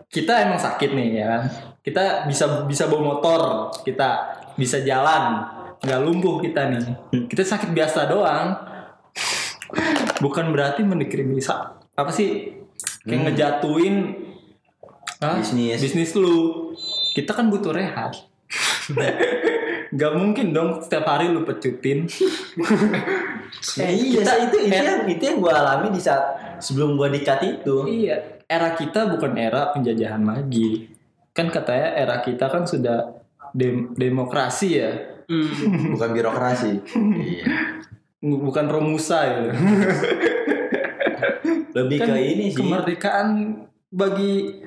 Kita emang sakit nih ya kan? Kita bisa bisa bawa motor kita bisa jalan. Nggak lumpuh kita nih. Kita sakit biasa doang. Bukan berarti mendiskriminasi apa sih? Kayak Hmm. ngejatuhin ah, Bisnis. bisnis lu. Kita kan butuh rehat [laughs] nggak mungkin dong setiap hari lu pecutin Eh, [laughs] iya, kita- itu itu yang itu yang gue alami di saat sebelum gue dikat itu. Iya, era kita bukan era penjajahan lagi. Kan katanya era kita kan sudah dem- demokrasi ya, Hmm. [laughs] Bukan birokrasi. iya. bukan romusa ya. [laughs] Lebih Kan ke ini sih. Kemerdekaan bagi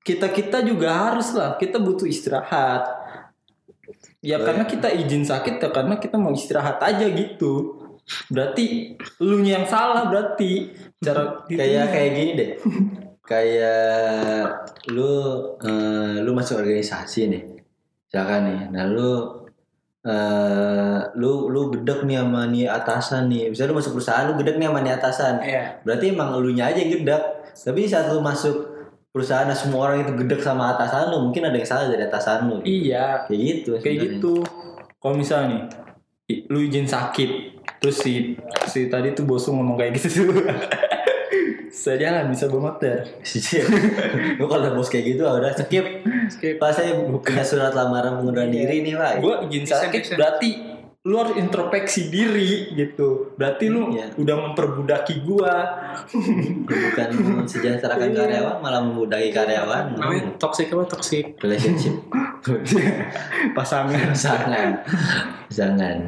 kita kita juga harus lah. Kita butuh istirahat. Ya karena kita izin sakit ya karena kita mau istirahat aja gitu. Berarti lu yang salah berarti. Cara kayak kayak gini deh. [laughs] Kayak lu eh, lu masuk organisasi nih. Misalkan nih nah lu eh, lu lu gedek nih sama nih atasan nih. Misalnya lu masuk perusahaan lu gedek nih sama nih atasan. Iya. berarti emang elunya aja yang gedek. Tapi saat lu masuk perusahaan semua orang itu gedek sama atasan lu mungkin ada yang salah dari atasan lu Iya, kayak gitu kayak sebenarnya. gitu. Kalau misalnya nih lu izin sakit terus si si tadi tuh bos lu ngomong kayak gitu. [laughs] Saya jalan bisa bawa motor. [laughs] Gue kalau udah bos kayak gitu ah, udah skip. Skip. Pak saya punya surat lamaran pengunduran diri nih pak. Gue izin sakit. berarti lu harus introspeksi diri gitu. Berarti lu Iya. udah memperbudaki gua. Bukan mensejahterakan Iya. karyawan malah memudai karyawan. Namanya toxic apa? Toxic? relationship. [laughs] Pasangan. Jangan jangan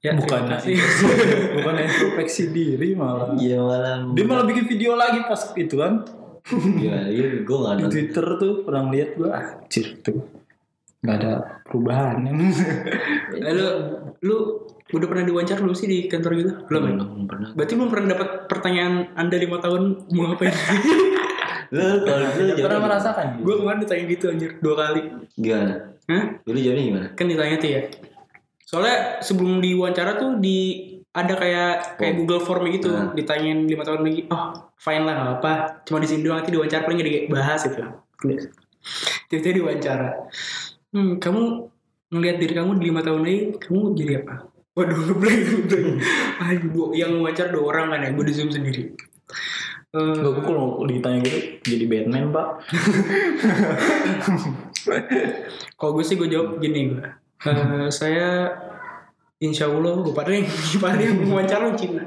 Ya, bukan. kasih. [laughs] bukan introspeksi diri malah. Iya malah dia malah bikin video lagi pas itu kan. Gimana gue nggak di nonton. Twitter tuh pernah lihat gua anjir tuh nggak ada perubahan [laughs] Eh, lu lu udah pernah diwawancara belum sih di kantor gitu? Belum. ya? belum pernah Berarti belum pernah dapat pertanyaan Anda lima tahun mau ngapain? [laughs] lu kalau dulu pernah merasakan gue kemarin ditanya gitu anjir dua kali. gimana Hah? dulu jawabnya gimana Kan ditanya tuh ya. Soalnya sebelum diwawancara tuh di ada kayak kayak Oh. Google Form gitu, Nah. ditanyain lima tahun lagi, oh fine lah nggak apa, cuma di sini doang nanti diwawancara paling gak dibahas gitu. Tiba-tiba diwawancara. Hmm, kamu ngelihat diri kamu di lima tahun lagi, kamu jadi apa? Waduh, [laughs] ngeblank, ngeblank. Aduh, gua- yang wawancara dua orang kan ya, gue di zoom sendiri. Eh, Gak gue kalau ditanya gitu jadi Batman pak [laughs] kalau gue sih gue jawab gini gue. Eh, saya Insya Allah gue pada [laughs] yang wawancara Cina.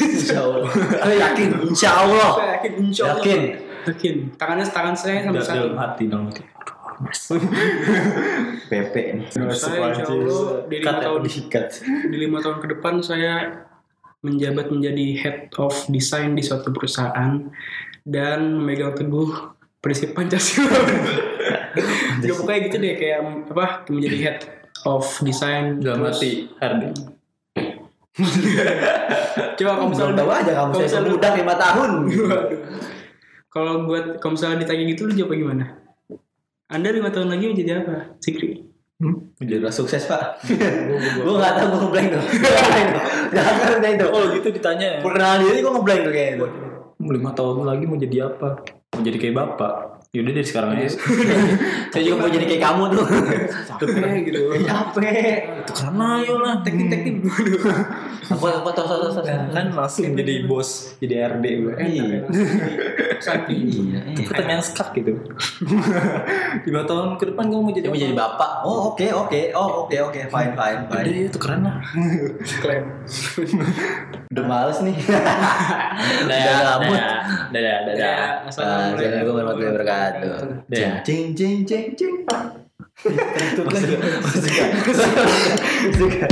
Insya Allah. Saya yakin. Insya Allah. Saya yakin Insya Allah. Yakin. Yakin. Tangannya tangan saya sampai Da- satu. dalam hati dalam hati PP nih. Saya Insya Allah di lima tahun di lima tahun ke depan saya menjabat menjadi head of design di suatu perusahaan dan memegang teguh prinsip Pancasila. [laughs] ya pokoknya gitu deh kayak apa menjadi head of design dalam HRD [laughs] Coba kalau Belum misalnya tahu aja kamu kalau saya misalnya- muda lima tahun. Kalau buat kalau misalnya ditanya gitu lu jawab gimana? Anda lima tahun lagi menjadi apa? Sikri. Jadi udah sukses pak. [laughs] gue gak tau gue ngeblank tuh. Jangan ngeblank tuh. oh gitu ditanya ya Perkenalan diri gue ngeblank tuh kayaknya tuh. lima tahun lagi mau jadi apa mau jadi kayak bapak yaudah dari sekarang aja [laughs] Saya juga mau jadi kayak kamu tuh. Capek gitu. [laughs] Capek. karena ayo lah Teknik teknik. Apa apa tos tos tos. kan langsung jadi bos jadi RD gue Iya. Sakti. Iya. iya. pertanyaan skak gitu [laughs] lima tahun ke depan gue mau jadi mau jadi bapak. Oh oke oke. Oh oke oke. Fine fine udah fine. ya itu keren lah [laughs] Keren. Udah males nih. [laughs] udah Udah gabut. dadah dadah dadah Assalamualaikum warahmatullahi wabarakatuh. Ya. Cing cing cing cing. Tutup lagi. Suka. Suka.